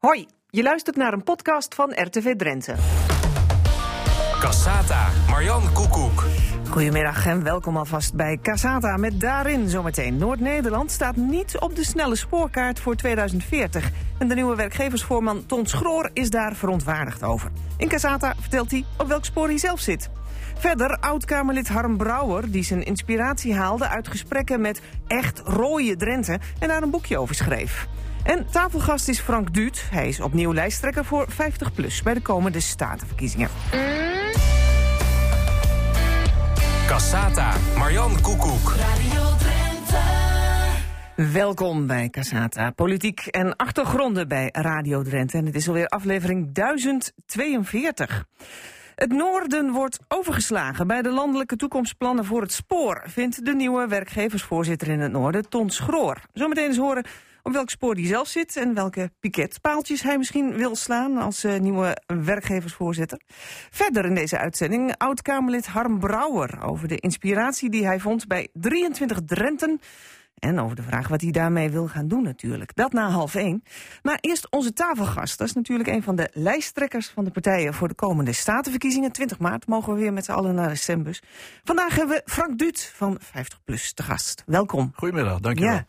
Hoi, je luistert naar een podcast van RTV Drenthe. Cassata, Marjan Koekoek. Goedemiddag en welkom alvast bij Casata met daarin zometeen. Noord-Nederland staat niet op de snelle spoorkaart voor 2040. En de nieuwe werkgeversvoorman Ton Schroor is daar verontwaardigd over. In Casata vertelt hij op welk spoor hij zelf zit. Verder oud-Kamerlid Harm Brouwer, die zijn inspiratie haalde uit gesprekken met echt rode Drenthe en daar een boekje over schreef. En tafelgast is Frank Duut. Hij is opnieuw lijsttrekker voor 50PLUS bij de komende statenverkiezingen. Cassata, Marjan Koekoek. Welkom bij Casata, politiek en achtergronden bij Radio Drenthe. En het is alweer aflevering 1042. Het noorden wordt overgeslagen bij de landelijke toekomstplannen voor het spoor... vindt de nieuwe werkgeversvoorzitter in het noorden, Ton Schroor. Zometeen eens horen op welk spoor hij zelf zit... en welke piketpaaltjes hij misschien wil slaan als uh, nieuwe werkgeversvoorzitter. Verder in deze uitzending oud-Kamerlid Harm Brouwer... over de inspiratie die hij vond bij 23 Drenten en over de vraag wat hij daarmee wil gaan doen natuurlijk. Dat na half één. Maar eerst onze tafelgast. Dat is natuurlijk een van de lijsttrekkers van de partijen... voor de komende statenverkiezingen. 20 maart mogen we weer met z'n allen naar de stembus. Vandaag hebben we Frank Duut van 50PLUS te gast. Welkom. Goedemiddag, dankjewel. Ja.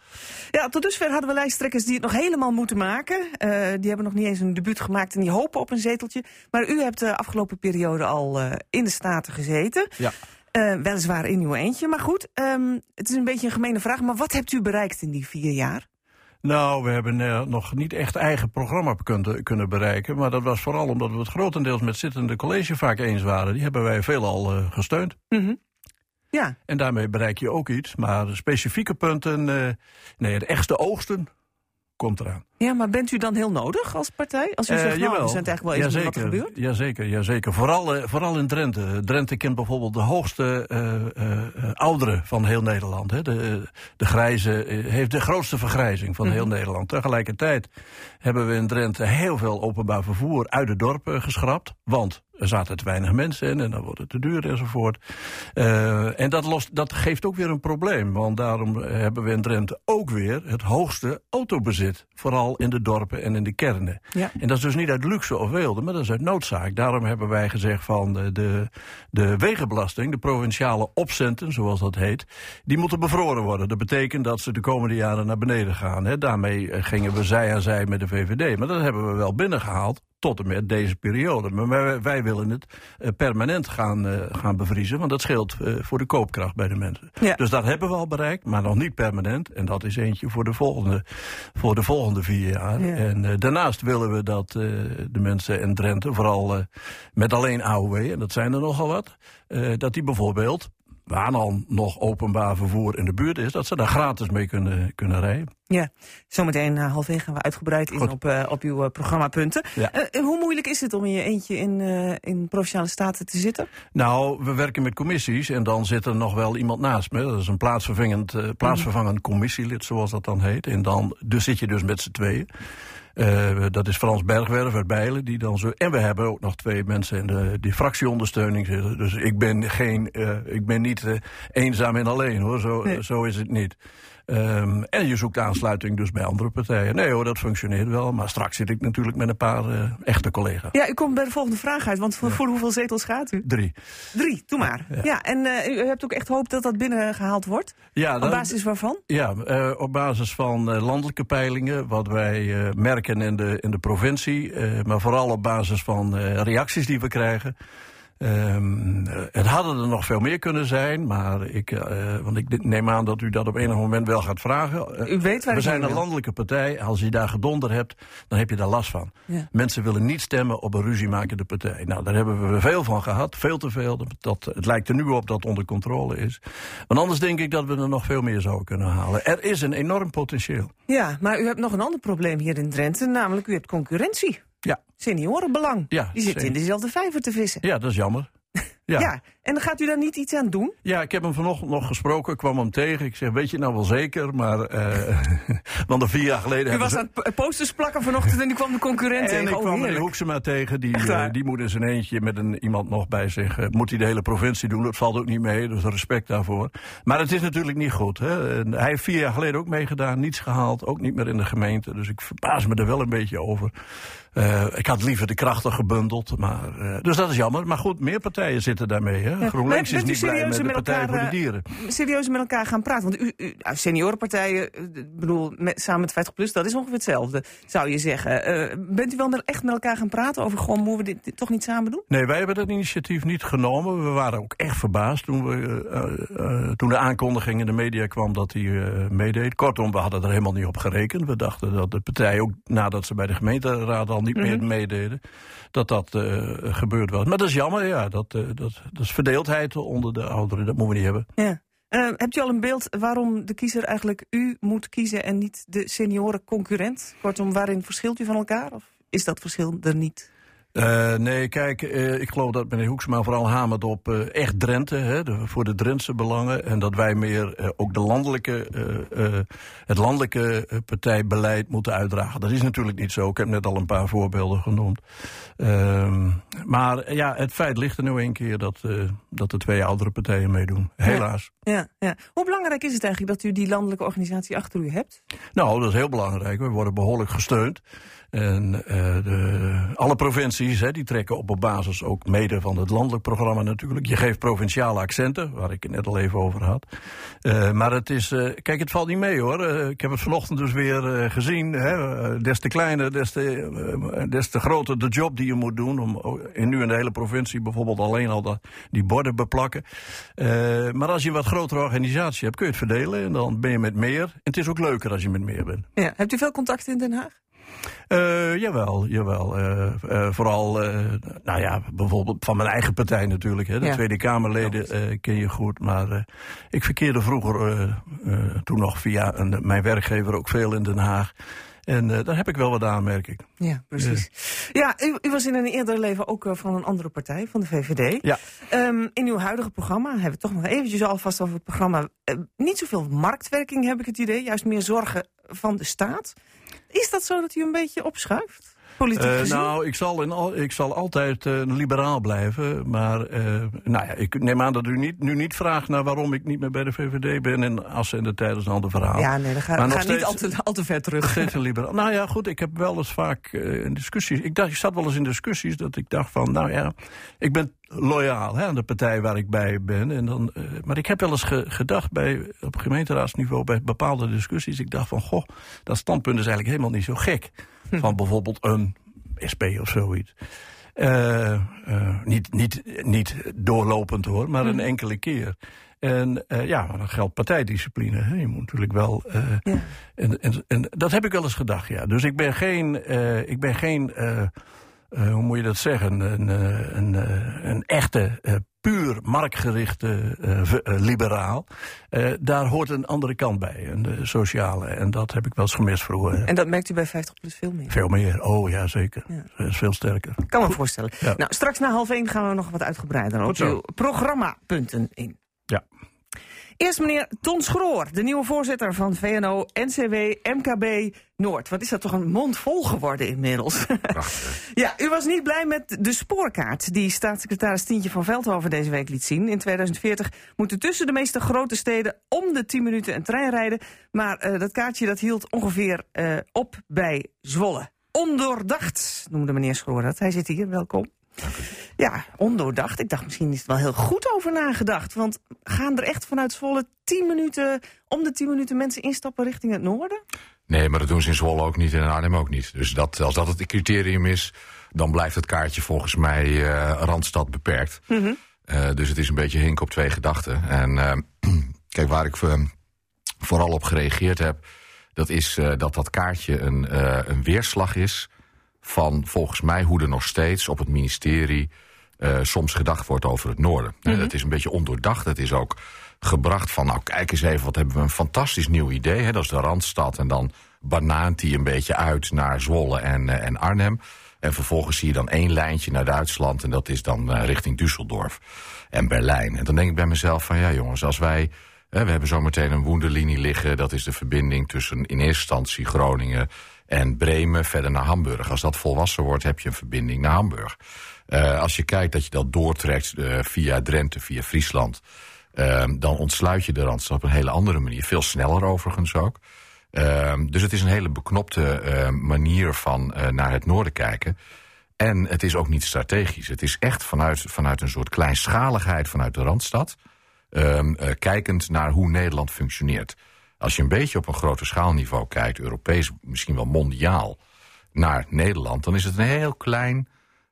ja, tot dusver hadden we lijsttrekkers die het nog helemaal moeten maken. Uh, die hebben nog niet eens een debuut gemaakt en die hopen op een zeteltje. Maar u hebt de afgelopen periode al uh, in de Staten gezeten. Ja. Uh, weliswaar in uw eentje, maar goed. Um, het is een beetje een gemene vraag, maar wat hebt u bereikt in die vier jaar? Nou, we hebben uh, nog niet echt eigen programma kunnen, kunnen bereiken. Maar dat was vooral omdat we het grotendeels met zittende college vaak eens waren. Die hebben wij veelal uh, gesteund. Mm -hmm. Ja. En daarmee bereik je ook iets. Maar specifieke punten, nee, de echtste oogsten, komt eraan. Ja, maar bent u dan heel nodig als partij? Als u zegt, uh, nou, we zijn het eigenlijk wel eens jazeker, wat er gebeurt? Jazeker, jazeker. Vooral, uh, vooral in Drenthe. Drenthe kent bijvoorbeeld de hoogste uh, ouderen van heel Nederland. Hè. De, de grijze, heeft de grootste vergrijzing van heel Nederland. Tegelijkertijd hebben we in Drenthe heel veel openbaar vervoer uit de dorpen geschrapt. Want er zaten te weinig mensen in en dan wordt het te duur enzovoort. Uh, en dat, lost, dat geeft ook weer een probleem. Want daarom hebben we in Drenthe ook weer het hoogste autobezit. Vooral in de dorpen en in de kernen. Ja. En dat is dus niet uit luxe of wilde, maar dat is uit noodzaak. Daarom hebben wij gezegd van de, de, de wegenbelasting, de provinciale opcenten, zoals dat heet, die moeten bevroren worden. Dat betekent dat ze de komende jaren naar beneden gaan. Hè. Daarmee gingen we zij aan zij met de VVD. Maar dat hebben we wel binnengehaald tot en met deze periode. Maar wij, wij willen het uh, permanent gaan, uh, gaan bevriezen, want dat scheelt uh, voor de koopkracht bij de mensen. Ja. Dus dat hebben we al bereikt, maar nog niet permanent. En dat is eentje voor de volgende, voor de volgende vier jaar. Ja. En daarnaast willen we dat de mensen in Drenthe, vooral met alleen AOW, en dat zijn er nogal wat, dat die bijvoorbeeld waar dan nog openbaar vervoer in de buurt is, dat ze daar gratis mee kunnen, kunnen rijden. Ja, zometeen uh, halfweg gaan we uitgebreid in op, uh, op uw uh, programmapunten. Ja. hoe moeilijk is het om in je eentje in, in Provinciale Staten te zitten? Nou, we werken met commissies en dan zit er nog wel iemand naast me. Dat is een plaatsvervangend, plaatsvervangend commissielid, zoals dat dan heet. En dan dus zit je dus met z'n tweeën. Uh, dat is Frans Bergwerf uit Bijlen. Die dan zo, en we hebben ook nog twee mensen in de, die fractieondersteuning zitten. Dus ik ben, geen, uh, ik ben niet uh, eenzaam en alleen hoor. Zo, Nee. zo is het niet. Um, en je zoekt aansluiting dus bij andere partijen. Nee hoor, dat functioneert wel. Maar straks zit ik natuurlijk met een paar uh, echte collega's. Ja, u komt bij de volgende vraag uit. Want voor, ja. voor hoeveel zetels gaat u? Drie. Drie, doe maar. Ja, ja en uh, u hebt ook echt hoop dat dat binnengehaald wordt? Ja. Op basis waarvan? Ja, uh, op basis van landelijke peilingen. Wat wij merken in de, in de provincie. maar vooral op basis van reacties die we krijgen. Um, het hadden er nog veel meer kunnen zijn, maar ik, uh, want ik neem aan dat u dat op enig moment wel gaat vragen. U weet waar We zijn een wil. landelijke partij. Als je daar gedonder hebt, dan heb je daar last van. Ja. Mensen willen niet stemmen op een ruziemakende partij. Nou, daar hebben we veel van gehad, veel te veel. Dat, het lijkt er nu op dat onder controle is. Want anders denk ik dat we er nog veel meer zouden kunnen halen. Er is een enorm potentieel. Ja, maar u hebt nog een ander probleem hier in Drenthe, namelijk u hebt concurrentie. Ja. Seniorenbelang. Ja, Die zitten in dezelfde vijver te vissen. Ja, dat is jammer. Ja. ja. En gaat u daar niet iets aan doen? Ja, ik heb hem vanochtend nog gesproken, kwam hem tegen. Ik zeg, weet je nou wel zeker, maar... eh want er vier jaar geleden... U was ze- aan het posters plakken vanochtend en u kwam de concurrent En tegen. ik Oh, kwam meneer. Hoeksema tegen, die, eh, die moet in zijn eentje met een, iemand nog bij zich. eh, moet hij de hele provincie doen, dat valt ook niet mee, dus respect daarvoor. Maar het is natuurlijk niet goed. Hè. En hij heeft vier jaar geleden ook meegedaan, niets gehaald, ook niet meer in de gemeente. Dus ik verbaas me er wel een beetje over. Eh, ik had liever de krachten gebundeld, maar, eh, dus dat is jammer. Maar goed, meer partijen zitten daarmee. Hè. GroenLinks is niet blij met de met Partij elkaar, voor de eh, Dieren. serieus met elkaar gaan praten. Want u, u nou, seniorenpartijen, bedoel, met, samen met 50 plus, dat is ongeveer hetzelfde, zou je zeggen. Bent u wel met, echt met elkaar gaan praten over gewoon, moeten we dit, dit toch niet samen doen? Nee, wij hebben dat initiatief niet genomen. We waren ook echt verbaasd toen, we, toen de aankondiging in de media kwam dat hij meedeed. Kortom, we hadden er helemaal niet op gerekend. We dachten dat de partij ook nadat ze bij de gemeenteraad al niet meer meededen, dat dat eh, gebeurd was. Maar dat is jammer, ja. Dat, eh, dat, dat is verdeeldheid onder de ouderen. Dat moeten we niet hebben. Ja. Eh, hebt u al een beeld waarom de kiezer eigenlijk u moet kiezen en niet de senioren concurrent? Kortom, waarin verschilt u van elkaar? Of is dat verschil er niet? Eh, nee, kijk, eh, ik geloof dat meneer Hoeksma vooral hamert op eh, echt Drenthe, hè, de- voor de Drentse belangen. En dat wij meer ook de landelijke, het landelijke partijbeleid moeten uitdragen. Dat is natuurlijk niet zo. Ik heb net al een paar voorbeelden genoemd. Ehm, maar ja, het feit ligt er nu een keer dat, dat de twee oudere partijen meedoen. Helaas. Ja, ja. Hoe belangrijk is het eigenlijk dat u die landelijke organisatie achter u hebt? Nou, dat is heel belangrijk. We worden behoorlijk gesteund. En eh, de, alle provincies hè, die trekken op, op basis ook mede van het landelijk programma natuurlijk. Je geeft provinciale accenten, waar ik het net al even over had. Eh, maar het is, eh, kijk, het valt niet mee hoor. Ik heb het vanochtend dus weer gezien. Hè, des te kleiner, des te, des te groter de job die je moet doen. Om ook in, nu in de hele provincie bijvoorbeeld alleen al dat, die borden beplakken. Maar als je een wat grotere organisatie hebt, kun je het verdelen. En dan ben je met meer. En het is ook leuker als je met meer bent. Ja. Hebt u veel contact in Den Haag? Eh, jawel, jawel. Eh, vooral, nou ja, bijvoorbeeld van mijn eigen partij natuurlijk. Hè. De Ja. Tweede Kamerleden ken je goed. Maar ik verkeerde vroeger, toen nog via een, mijn werkgever, ook veel in Den Haag. En eh, daar heb ik wel wat aan, merk ik. Ja, precies. Ja, u, u was in een eerder leven ook eh, van een andere partij, van de VVD. Ja. Ehm, in uw huidige programma hebben we toch nog eventjes alvast over het programma. Eh, niet zoveel marktwerking heb ik het idee, juist meer zorgen van de staat. Is dat zo dat u een beetje opschuift? Politiek Eh, gezien? nou, ik zal, in al, ik zal altijd eh, een liberaal blijven. Maar eh, nou ja, ik neem aan dat u niet, nu niet vraagt naar waarom ik niet meer bij de VVD ben. En Assen en de tijd is een ander verhaal. ja, nee, dan ga, niet al te, al te ver terug. Steeds een liberaal. Nou ja, goed, ik heb wel eens vaak in discussies. Ik, dacht, ik zat wel eens in discussies dat ik dacht van, nou ja, ik ben loyaal hè, aan de partij waar ik bij ben. En dan, maar ik heb wel eens ge- gedacht bij, op gemeenteraadsniveau bij bepaalde discussies. Ik dacht van, goh, dat standpunt is eigenlijk helemaal niet zo gek. Van bijvoorbeeld een SP of zoiets. Eh, eh, niet, niet, niet doorlopend hoor, maar een enkele keer. En eh, ja, maar dan geldt partijdiscipline. Hè. Je moet natuurlijk wel. Ja. en, en, en dat heb ik wel eens gedacht, ja. Dus ik ben geen. ik ben geen hoe moet je dat zeggen? Een, eh, een, eh, een echte. eh, puur marktgerichte eh, eh, liberaal. Eh, daar hoort een andere kant bij, een de sociale. En dat heb ik wel eens gemist vroeger. En dat merkt u bij 50 plus veel meer. Veel meer. Oh ja, zeker. Ja. Dat is veel sterker. Kan me voorstellen. Ja. Nou, straks na half één gaan we nog wat uitgebreider op uw programmapunten in. Ja. Eerst meneer Ton Schroor, de nieuwe voorzitter van VNO, NCW, MKB Noord. Wat is dat toch een mond vol geworden inmiddels? ja, u was niet blij met de spoorkaart die staatssecretaris Tientje van Veldhoven deze week liet zien. In 2040 moeten tussen de meeste grote steden om de 10 minuten een trein rijden. Maar eh, dat kaartje dat hield ongeveer eh, op bij Zwolle. Ondoordacht, noemde meneer Schroor dat. Hij zit hier, welkom. Ja, ondoordacht. Ik dacht, misschien is het wel heel goed over nagedacht. Want gaan er echt vanuit Zwolle 10 minuten, om de 10 minuten mensen instappen richting het noorden? Nee, maar dat doen ze in Zwolle ook niet en in Arnhem ook niet. Dus dat, als dat het criterium is, dan blijft het kaartje volgens mij eh, Randstad beperkt. Eh, dus het is een beetje hink op twee gedachten. En eh, kijk, waar ik vooral op gereageerd heb... dat is dat dat kaartje een, een weerslag is... van volgens mij hoe er nog steeds op het ministerie... eh, soms gedacht wordt over het noorden. Eh, Het is een beetje ondoordacht. Het is ook gebracht van... nou, kijk eens even, wat hebben we een fantastisch nieuw idee. Hè? Dat is de Randstad en dan banaant hij een beetje uit naar Zwolle en, uh, en Arnhem. En vervolgens zie je dan één lijntje naar Duitsland... en dat is dan uh, richting Düsseldorf en Berlijn. En dan denk ik bij mezelf van, ja jongens, als wij... we hebben zometeen een woenderlinie liggen. Dat is de verbinding tussen in eerste instantie Groningen en Bremen verder naar Hamburg. Als dat volwassen wordt, heb je een verbinding naar Hamburg. Uh, als je kijkt dat je dat doortrekt uh, via Drenthe, via Friesland... Uh, dan ontsluit je de Randstad op een hele andere manier. Veel sneller overigens ook. dus het is een hele beknopte manier van naar het noorden kijken. En het is ook niet strategisch. Het is echt vanuit, vanuit een soort kleinschaligheid vanuit de Randstad... kijkend naar hoe Nederland functioneert. Als je een beetje op een groter schaalniveau kijkt... Europees, misschien wel mondiaal, naar Nederland... dan is het een heel klein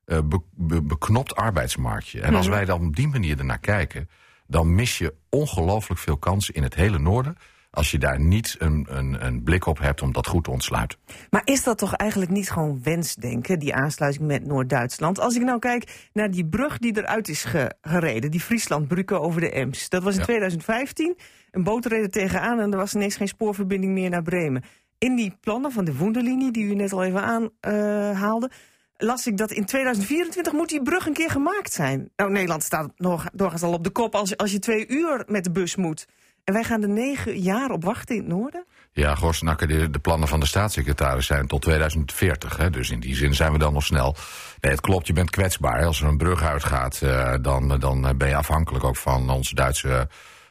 uh, be, be, beknopt arbeidsmarktje. En als wij dan op die manier ernaar kijken... dan mis je ongelooflijk veel kansen in het hele noorden... als je daar niet een, een, een blik op hebt om dat goed te ontsluiten. Maar is dat toch eigenlijk niet gewoon wensdenken, die aansluiting met Noord-Duitsland? Als ik nou kijk naar die brug die eruit is ge gereden... die Frieslandbrugge over de Ems, dat was in ja. 2015... Een boot reed er tegenaan en er was ineens geen spoorverbinding meer naar Bremen. In die plannen van de Woenderlinie, die u net al even aanhaalde... Uh, las ik dat in 2024 moet die brug een keer gemaakt zijn. Nou, Nederland staat nog, doorgaans al op de kop als, als je twee uur met de bus moet. En wij gaan er negen jaar op wachten in het noorden? Ja, Gorsnakker, de, de plannen van de staatssecretaris zijn tot 2040. Hè, dus in die zin zijn we dan nog snel. Nee, het klopt, je bent kwetsbaar. Als er een brug uitgaat, uh, dan, dan ben je afhankelijk ook van onze Duitse...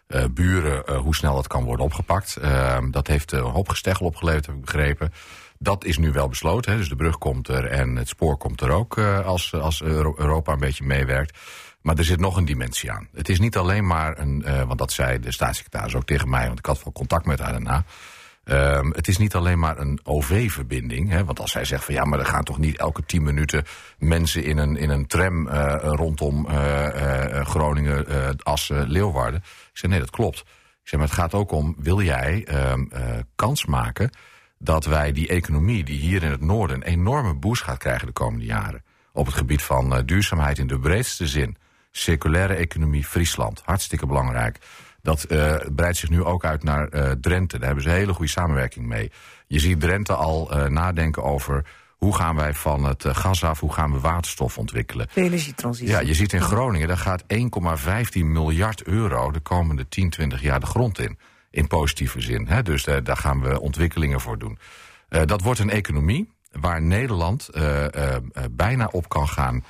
Uh, buren uh, hoe snel dat kan worden opgepakt. Uh, dat heeft een hoop gesteggel opgeleverd, heb ik begrepen. Dat is nu wel besloten. Hè? Dus de brug komt er en het spoor komt er ook als, als Euro Europa een beetje meewerkt. Maar er zit nog een dimensie aan. Het is niet alleen maar een, want dat zei de staatssecretaris ook tegen mij, want ik had wel contact met haar daarna. Um, het is niet alleen maar een OV-verbinding. Want als zij zegt van ja, maar er gaan toch niet elke tien minuten mensen in een, in een tram uh, rondom uh, Groningen, Assen, Leeuwarden. Ik zeg nee, dat klopt. Ik zeg maar het gaat ook om, wil jij um, kans maken dat wij die economie die hier in het noorden een enorme boost gaat krijgen de komende jaren. Op het gebied van duurzaamheid in de breedste zin. Circulaire economie, Friesland, hartstikke belangrijk. Dat uh, breidt zich nu ook uit naar uh, Drenthe. Daar hebben ze een hele goede samenwerking mee. Je ziet Drenthe al uh, nadenken over hoe gaan wij van het gas af, hoe gaan we waterstof ontwikkelen. De energietransitie. Ja, je ziet in Groningen, daar gaat 1,15 miljard euro de komende 10, 20 jaar de grond in. In positieve zin. Hè? Dus daar gaan we ontwikkelingen voor doen. dat wordt een economie waar Nederland bijna op kan gaan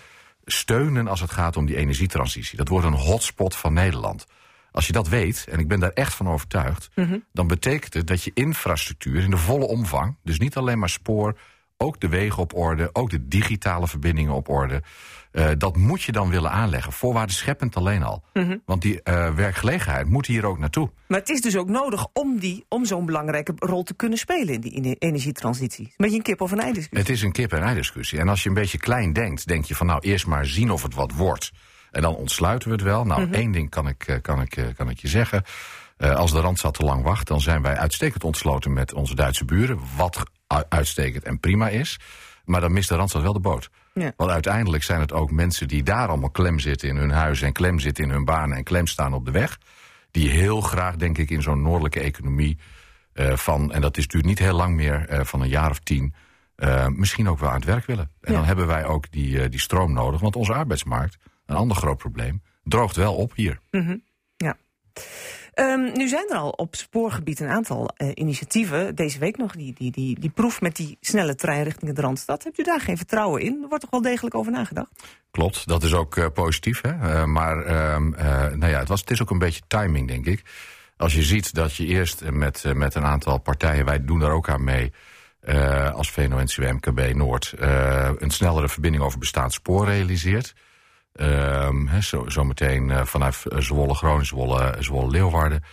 steunen als het gaat om die energietransitie. Dat wordt een hotspot van Nederland. Als je dat weet, en ik ben daar echt van overtuigd... Mm -hmm. dan betekent het dat je infrastructuur in de volle omvang... dus niet alleen maar spoor, ook de wegen op orde... ook de digitale verbindingen op orde... Uh, dat moet je dan willen aanleggen, voorwaarden scheppend alleen al. Mm -hmm. Want die uh, werkgelegenheid moet hier ook naartoe. Maar het is dus ook nodig om, die, om zo'n belangrijke rol te kunnen spelen... in die energietransitie. Een beetje een kip of een ei discussie. Het is een kip en ei discussie. En als je een beetje klein denkt, denk je van... nou, eerst maar zien of het wat wordt... En dan ontsluiten we het wel. Nou, mm -hmm. één ding kan ik, kan, ik, kan ik je zeggen. Uh, als de Randstad te lang wacht, dan zijn wij uitstekend ontsloten met onze Duitse buren. Wat uitstekend en prima is. Maar dan mist de Randstad wel de boot. Ja. Want uiteindelijk zijn het ook mensen die daar allemaal klem zitten in hun huis... en klem zitten in hun banen en klem staan op de weg. Die heel graag, denk ik, in zo'n noordelijke economie uh, van... en dat is natuurlijk niet heel lang meer, uh, van een jaar of tien... Uh, misschien ook wel aan het werk willen. En ja. dan hebben wij ook die, die stroom nodig. Want onze arbeidsmarkt een ander groot probleem, droogt wel op hier. Mm -hmm. Ja. Um, nu zijn er al op spoorgebied een aantal uh, initiatieven. Deze week nog die, die, die, die proef met die snelle trein richting de Randstad. Hebt u daar geen vertrouwen in? Er wordt toch wel degelijk over nagedacht? Klopt, dat is ook uh, positief. Hè? Uh, maar nou ja, het, was, het is ook een beetje timing, denk ik. Als je ziet dat je eerst met, met een aantal partijen, wij doen daar ook aan mee... Als VNO-NCW MKB Noord een snellere verbinding over bestaand spoor realiseert. Um, he, zo, zo meteen uh, vanaf Zwolle, Groningen, Zwolle, Zwolle Leeuwarden.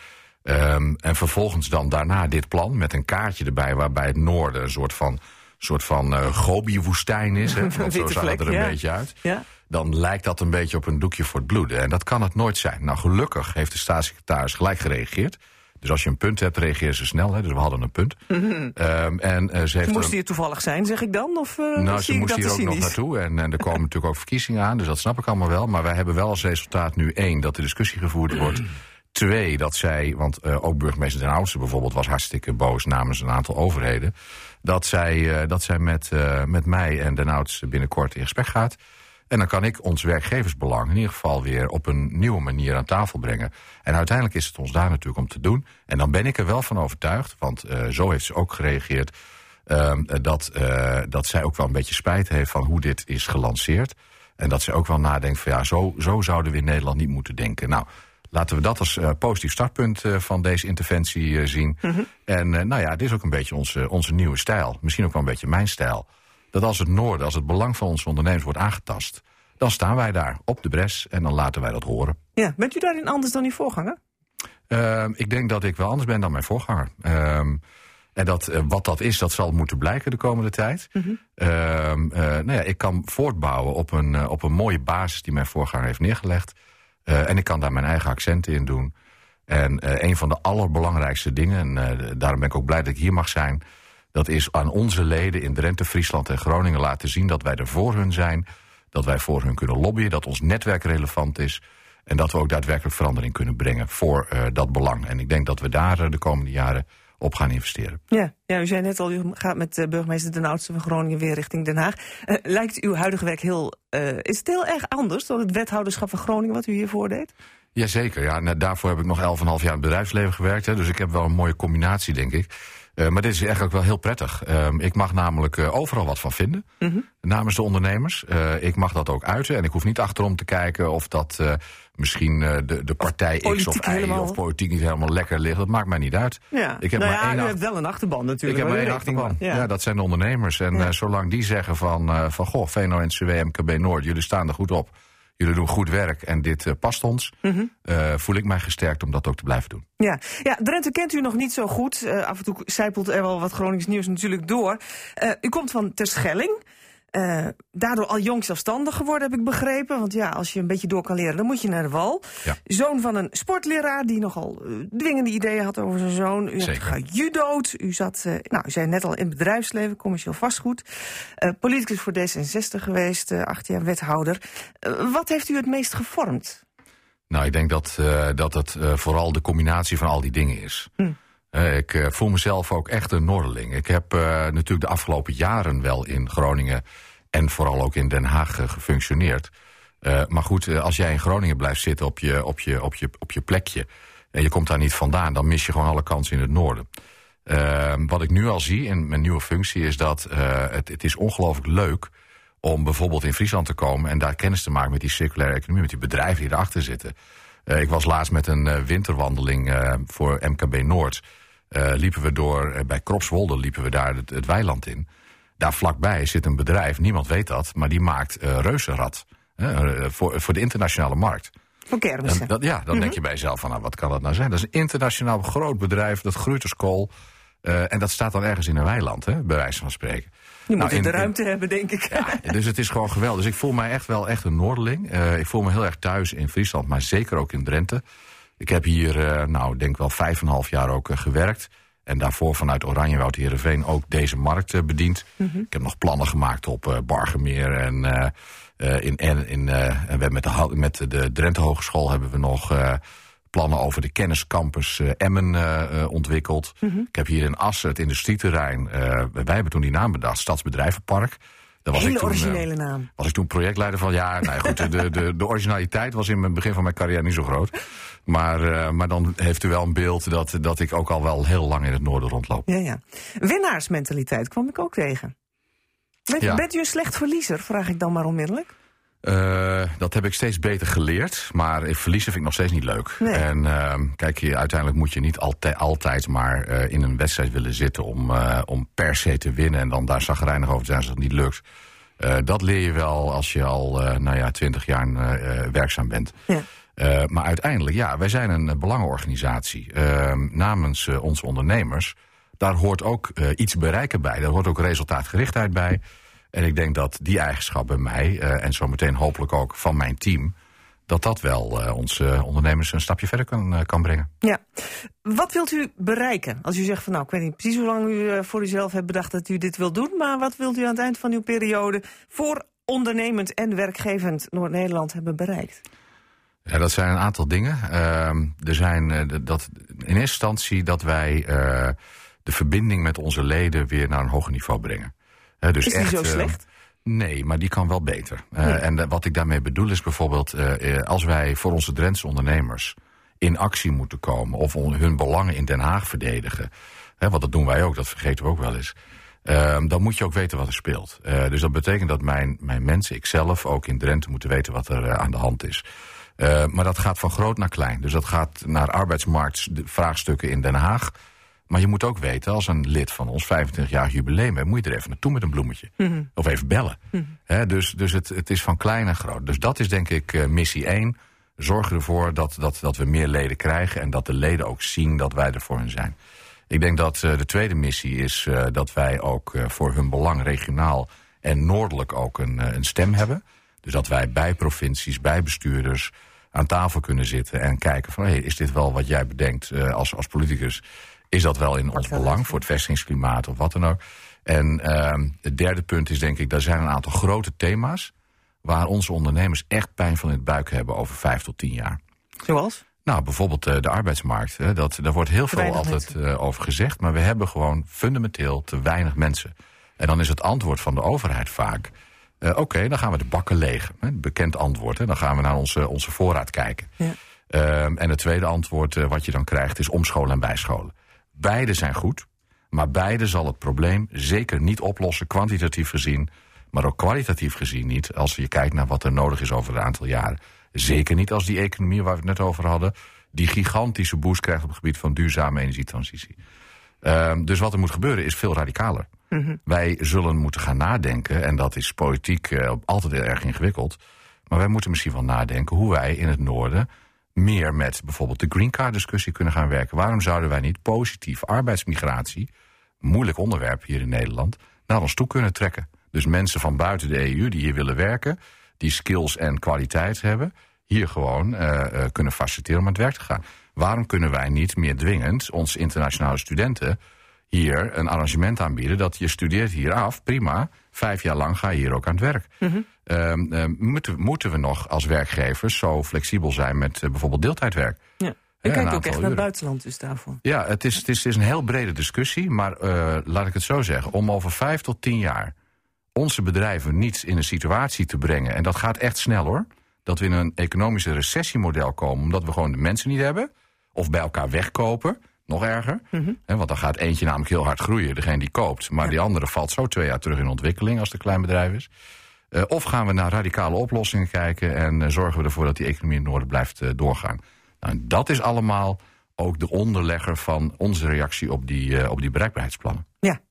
Um, en vervolgens dan daarna dit plan met een kaartje erbij... waarbij het noorden een soort van, soort van uh, Gobi-woestijn is. Hè, want zo zag het er een ja. beetje uit. Ja. Dan lijkt dat een beetje op een doekje voor het bloeden. En dat kan het nooit zijn. Nou, gelukkig heeft de staatssecretaris gelijk gereageerd. Dus als je een punt hebt, reageer ze snel. Hè? Dus we hadden een punt. Mm -hmm. um, en, uh, ze heeft moest hier toevallig zijn, zeg ik dan? Of, uh, nou, ze moest hier ook nog naartoe. En, en er komen natuurlijk ook verkiezingen aan. Dus dat snap ik allemaal wel. Maar wij hebben wel als resultaat nu één... dat de discussie gevoerd wordt Twee, dat zij, want uh, ook burgemeester Den Oudste bijvoorbeeld was hartstikke boos namens een aantal overheden. Dat zij, dat zij met, met mij en Den Oudste binnenkort in gesprek gaat. En dan kan ik ons werkgeversbelang in ieder geval weer op een nieuwe manier aan tafel brengen. En uiteindelijk is het ons daar natuurlijk om te doen. En dan ben ik er wel van overtuigd, want zo heeft ze ook gereageerd. Ehm, dat, dat zij ook wel een beetje spijt heeft van hoe dit is gelanceerd. En dat ze ook wel nadenkt van ja, zo, zo zouden we in Nederland niet moeten denken. Nou, Laten we dat als uh, positief startpunt uh, van deze interventie uh, zien. Mm -hmm. En nou ja, dit is ook een beetje onze, onze nieuwe stijl. Misschien ook wel een beetje mijn stijl. Dat als het noorden, als het belang van onze ondernemers wordt aangetast... dan staan wij daar op de bres en dan laten wij dat horen. Ja, bent u daarin anders dan uw voorganger? Ehm, ik denk dat ik wel anders ben dan mijn voorganger. Ehm, en dat, wat dat is, dat zal moeten blijken de komende tijd. Mm -hmm. nou ja, ik kan voortbouwen op een, op een mooie basis die mijn voorganger heeft neergelegd. En ik kan daar mijn eigen accenten in doen. En een van de allerbelangrijkste dingen, en daarom ben ik ook blij dat ik hier mag zijn... dat is aan onze leden in Drenthe, Friesland en Groningen laten zien... dat wij er voor hun zijn, dat wij voor hun kunnen lobbyen... dat ons netwerk relevant is... en dat we ook daadwerkelijk verandering kunnen brengen voor dat belang. En ik denk dat we daar de komende jaren op gaan investeren. Ja, ja, u zei net al, u gaat met uh, burgemeester Den Oudste van Groningen weer richting Den Haag. Lijkt uw huidige werk heel, is het heel erg anders dan het wethouderschap van Groningen wat u hiervoor deed? Jazeker, ja, nou, daarvoor heb ik nog 11,5 jaar in het bedrijfsleven gewerkt. Hè, dus ik heb wel een mooie combinatie, denk ik. Uh, maar dit is eigenlijk wel heel prettig. Uh, ik mag namelijk uh, overal wat van vinden, mm -hmm. namens de ondernemers. ik mag dat ook uiten en ik hoef niet achterom te kijken of dat misschien de, de partij of X of Y helemaal. of politiek niet helemaal lekker ligt. Dat maakt mij niet uit. Ja. Ik heb nou maar ja, één u hebt wel een achterban natuurlijk. Ik heb maar één achterban. Ja. ja. dat zijn de ondernemers. En ja. zolang die zeggen van, van goh, VNO-NCW, MKB Noord, jullie staan er goed op jullie doen goed werk en dit uh, past ons, mm -hmm. uh, voel ik mij gesterkt om dat ook te blijven doen. Ja, ja Drenthe kent u nog niet zo goed. Uh, af en toe zijpelt er wel wat Gronings nieuws natuurlijk door. u komt van Terschelling. Uh, daardoor al jong zelfstandig geworden, heb ik begrepen. Want ja, als je een beetje door kan leren, dan moet je naar de wal. Ja. Zoon van een sportleraar die nogal uh, dwingende ideeën had over zijn zoon. U Zeker. hebt gejudo'd. U zat, uh, nou, u zei net al in het bedrijfsleven, commercieel vastgoed. politicus voor D66 geweest, acht jaar wethouder. wat heeft u het meest gevormd? Nou, ik denk dat, dat het vooral de combinatie van al die dingen is. Hm. ik voel mezelf ook echt een Noorderling. Ik heb uh, natuurlijk de afgelopen jaren wel in Groningen en vooral ook in Den Haag uh, gefunctioneerd. maar goed, als jij in Groningen blijft zitten op je, op, je, op, je, op je plekje... en je komt daar niet vandaan, dan mis je gewoon alle kansen in het noorden. wat ik nu al zie in mijn nieuwe functie is dat het, het is ongelooflijk leuk om bijvoorbeeld in Friesland te komen... en daar kennis te maken met die circulaire economie, met die bedrijven die erachter zitten... Ik was laatst met een winterwandeling voor MKB Noord. liepen we door, bij Kropswolde liepen we daar het, het, weiland in. Daar vlakbij zit een bedrijf, niemand weet dat, maar die maakt reuzenrad. voor, voor de internationale markt. Voor kermissen. Dat, ja, dan mm -hmm. denk je bij jezelf van, nou, wat kan dat nou zijn? Dat is een internationaal groot bedrijf, dat groeit als kool. en dat staat dan ergens in een weiland, hè, bij wijze van spreken. Je nou, moet de ruimte in, hebben, denk ik. Ja, dus het is gewoon geweldig. Dus ik voel mij echt wel echt een Noorderling. Uh, ik voel me heel erg thuis in Friesland, maar zeker ook in Drenthe. Ik heb hier, uh, nou, denk wel vijf en een half jaar ook gewerkt. En daarvoor vanuit Oranjewoud Heerenveen ook deze markt bediend. Mm -hmm. Ik heb nog plannen gemaakt op Bargemeer en in, en in, en we met de, met de Drenthe Hogeschool hebben we nog plannen over de kenniscampus uh, Emmen uh, ontwikkeld. Mm -hmm. Ik heb hier in Assen het industrieterrein. Wij hebben toen die naam bedacht, Stadsbedrijvenpark. Daar was Hele ik toen, originele naam. Was ik toen projectleider van. Ja, nou goed, de, de, de originaliteit was in het begin van mijn carrière niet zo groot. Maar, maar dan heeft u wel een beeld dat, dat ik ook al wel heel lang in het noorden rondloop. Ja, ja. Winnaarsmentaliteit kwam ik ook tegen. Bent, ja. bent u een slecht verliezer, vraag ik dan maar onmiddellijk? Uh, dat heb ik steeds beter geleerd, maar verliezen vind ik nog steeds niet leuk. Nee. En uh, kijk, je, uiteindelijk moet je niet altijd, altijd maar uh, in een wedstrijd willen zitten om, om per se te winnen en dan daar zagrijnig over te zijn als het niet lukt. dat leer je wel als je al nou ja, twintig jaar werkzaam bent. Ja. maar uiteindelijk, ja, wij zijn een belangenorganisatie namens onze ondernemers. Daar hoort ook iets bereiken bij, daar hoort ook resultaatgerichtheid bij. En ik denk dat die eigenschap bij mij, uh, en zometeen hopelijk ook van mijn team, dat dat wel uh, onze ondernemers een stapje verder kan, uh, kan brengen. Ja. Wat wilt u bereiken? Als u zegt van nou, ik weet niet precies hoe lang u voor uzelf hebt bedacht dat u dit wilt doen, maar wat wilt u aan het eind van uw periode voor ondernemend en werkgevend Noord-Nederland hebben bereikt? Ja, dat zijn een aantal dingen. Ehm, er zijn dat, in eerste instantie dat wij de verbinding met onze leden weer naar een hoger niveau brengen. Dus is die echt, zo slecht? Nee, maar die kan wel beter. Nee. En wat ik daarmee bedoel is bijvoorbeeld... als wij voor onze Drentse ondernemers in actie moeten komen... of hun belangen in Den Haag verdedigen... Hè, want dat doen wij ook, dat vergeten we ook wel eens... Um, dan moet je ook weten wat er speelt. Dus dat betekent dat mijn, mijn mensen, ikzelf, ook in Drenthe moeten weten wat er aan de hand is. Maar dat gaat van groot naar klein. Dus dat gaat naar arbeidsmarktvraagstukken in Den Haag. Maar je moet ook weten, als een lid van ons 25 jaar jubileum heeft... moet je er even naartoe met een bloemetje. Mm -hmm. Of even bellen. Mm -hmm. dus dus het, het is van klein naar groot. Dus dat is denk ik missie 1. Zorg ervoor dat, dat, dat we meer leden krijgen... en dat de leden ook zien dat wij er voor hen zijn. Ik denk dat uh, de tweede missie is uh, dat wij ook voor hun belang regionaal en noordelijk ook een, een stem hebben. Dus dat wij bij provincies, bij bestuurders aan tafel kunnen zitten en kijken van... Hey, is dit wel wat jij bedenkt als, als politicus? Is dat wel in ons belang voor het vestigingsklimaat of wat dan ook? En ehm, het derde punt is denk ik, er zijn een aantal grote thema's... waar onze ondernemers echt pijn van in het buik hebben over vijf tot tien jaar. Zoals? Nou, bijvoorbeeld uh, de arbeidsmarkt. Hè, dat, daar wordt heel veel altijd uh, over gezegd. Maar we hebben gewoon fundamenteel te weinig mensen. En dan is het antwoord van de overheid vaak... Uh, Oké, okay, dan gaan we de bakken leeg. Hè, bekend antwoord. Hè, dan gaan we naar onze, onze voorraad kijken. Ja. Ehm, en het tweede antwoord wat je dan krijgt is omscholen en bijscholen. Beide zijn goed. Maar beide zal het probleem zeker niet oplossen, kwantitatief gezien. Maar ook kwalitatief gezien niet. Als je kijkt naar wat er nodig is over een aantal jaren. Zeker niet als die economie waar we het net over hadden... die gigantische boost krijgt op het gebied van duurzame energietransitie. Um, dus wat er moet gebeuren is veel radicaler. Mm -hmm. Wij zullen moeten gaan nadenken, en dat is politiek uh, altijd heel erg ingewikkeld... maar wij moeten misschien wel nadenken hoe wij in het noorden... meer met bijvoorbeeld de Green Card discussie kunnen gaan werken. Waarom zouden wij niet positief arbeidsmigratie... moeilijk onderwerp hier in Nederland, naar ons toe kunnen trekken? Dus mensen van buiten de EU die hier willen werken die skills en kwaliteit hebben... hier gewoon uh, uh, kunnen faciliteren om aan het werk te gaan. Waarom kunnen wij niet meer dwingend onze internationale studenten... hier een arrangement aanbieden dat je studeert hier af, prima... vijf jaar lang ga je hier ook aan het werk. -hmm. Uh, moeten, moeten we nog als werkgevers zo flexibel zijn met uh, bijvoorbeeld deeltijdwerk? Ja. Je kijkt ook echt uren. naar het buitenland dus daarvoor. Ja, het is, het is, het is een heel brede discussie. Maar uh, laat ik het zo zeggen. Om over vijf tot tien jaar onze bedrijven niet in een situatie te brengen... en dat gaat echt snel hoor... dat we in een economische recessiemodel komen... omdat we gewoon de mensen niet hebben... of bij elkaar wegkopen, nog erger. Mm -hmm. He, want dan gaat eentje namelijk heel hard groeien, degene die koopt... maar ja. die andere valt zo twee jaar terug in ontwikkeling als het een klein bedrijf is. Uh, of gaan we naar radicale oplossingen kijken... en uh, zorgen we ervoor dat die economie in het noorden blijft uh, doorgaan. Nou, dat is allemaal ook de onderlegger van onze reactie op die, op die bereikbaarheidsplannen.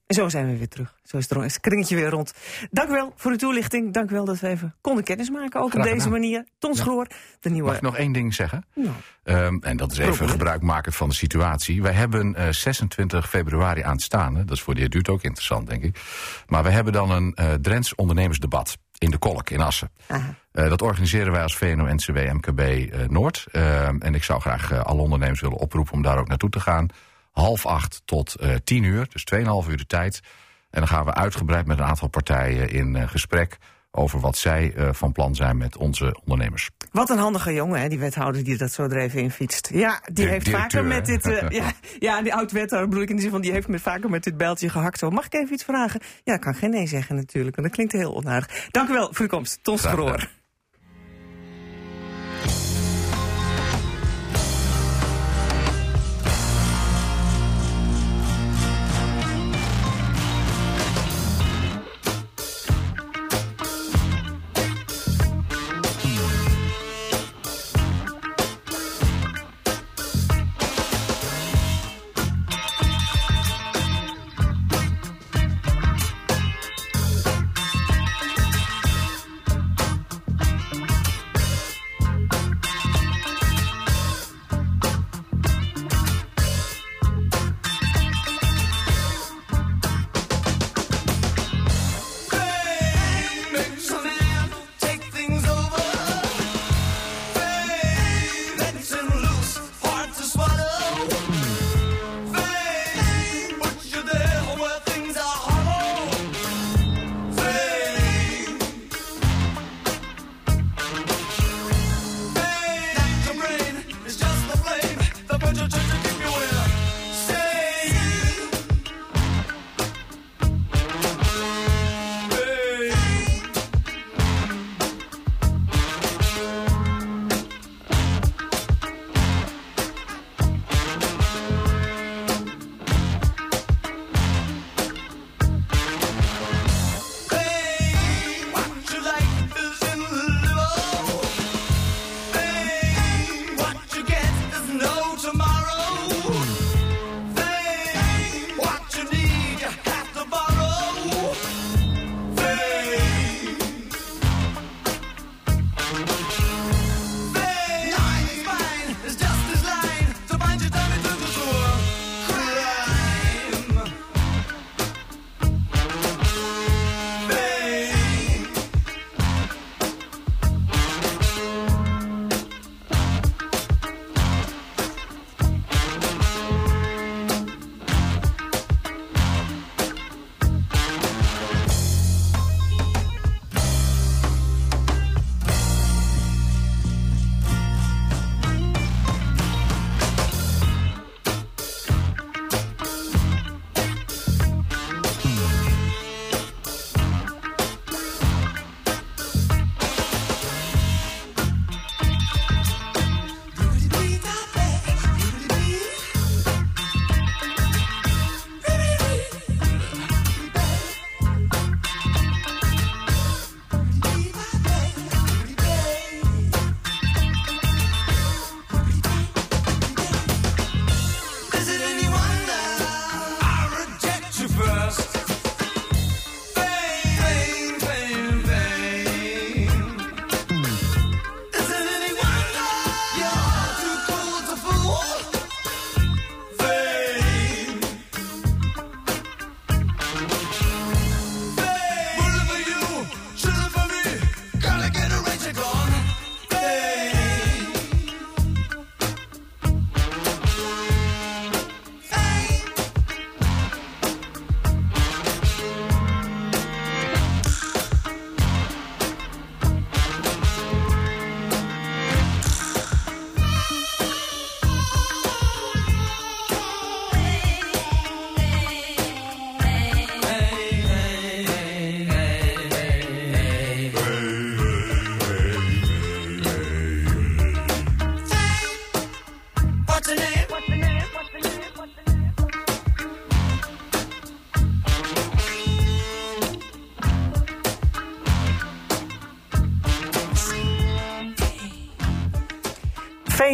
En zo zijn we weer terug. Zo is het kringetje weer rond. Dank u wel voor de toelichting. Dank u wel dat we even konden kennismaken. Ook Graag op deze manier. Tons ja. Groor, de nieuwe... Mag ik nog één ding zeggen? Nou. Um, en dat is even Probeer. gebruikmakend van de situatie. Wij hebben uh, 26 februari aanstaande. Dat is voor de heer Duurt ook interessant, denk ik. Maar we hebben dan een uh, Drents ondernemersdebat in de Kolk in Assen. Uh, dat organiseren wij als VNO-NCW MKB Noord. Uh, en ik zou graag alle ondernemers willen oproepen om daar ook naartoe te gaan half acht tot uh, tien uur, dus 2,5 uur de tijd. En dan gaan we uitgebreid met een aantal partijen in uh, gesprek over wat zij uh, van plan zijn met onze ondernemers. Wat een handige jongen, hè, die wethouder die dat zo er even in fietst. Ja, die de, heeft vaker met dit... Uh, ja, ja, die oud-wethouder bedoel ik in de zin van... die heeft met, vaker met dit bijltje gehakt. Zo, mag ik even iets vragen? Ja, ik kan geen nee zeggen natuurlijk, want dat klinkt heel onaardig. Dank u wel voor de komst, Tons. no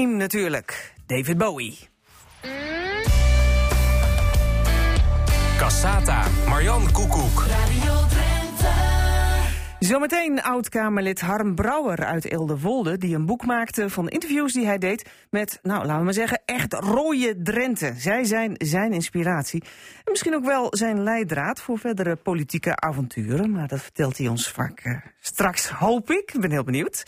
Fame natuurlijk. David Bowie. Cassata, Marjan Koekoek. Zometeen oud-Kamerlid Harm Brouwer uit Elderwolde... die een boek maakte van interviews die hij deed met, nou, laten we maar zeggen... echt rode Drenthe. Zij zijn zijn inspiratie. En misschien ook wel zijn leidraad voor verdere politieke avonturen. Maar dat vertelt hij ons vaak uh, straks, hoop ik. Ik ben heel benieuwd.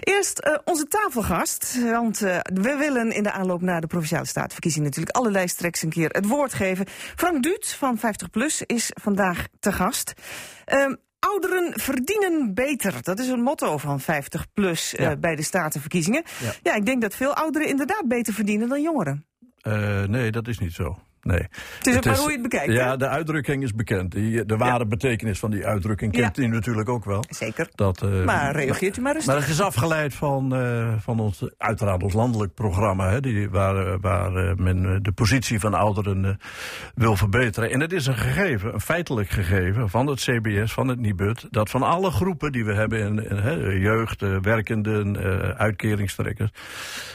Eerst uh, onze tafelgast. Want uh, we willen in de aanloop naar de Provinciale Statenverkiezing... natuurlijk alle lijsttrekkers een keer het woord geven. Frank Duut van 50PLUS is vandaag te gast. Uh, Ouderen verdienen beter. Dat is een motto van 50 plus uh, bij de statenverkiezingen. Ja. ja, ik denk dat veel ouderen inderdaad beter verdienen dan jongeren. Uh, nee, dat is niet zo. Nee. Het is ook maar hoe je het bekijkt. Ja, de uitdrukking is bekend. Die, de ware ja. betekenis van die uitdrukking kent ja. u natuurlijk ook wel. Zeker. Dat, uh, maar reageert u maar eens. Maar het is afgeleid van, uh, van ons, uiteraard ons landelijk programma, hè, die, waar, waar men de positie van ouderen wil verbeteren. En het is een gegeven, een feitelijk gegeven van het CBS, van het NIBUD, dat van alle groepen die we hebben in, in hè, jeugd, werkenden, uitkeringstrekkers,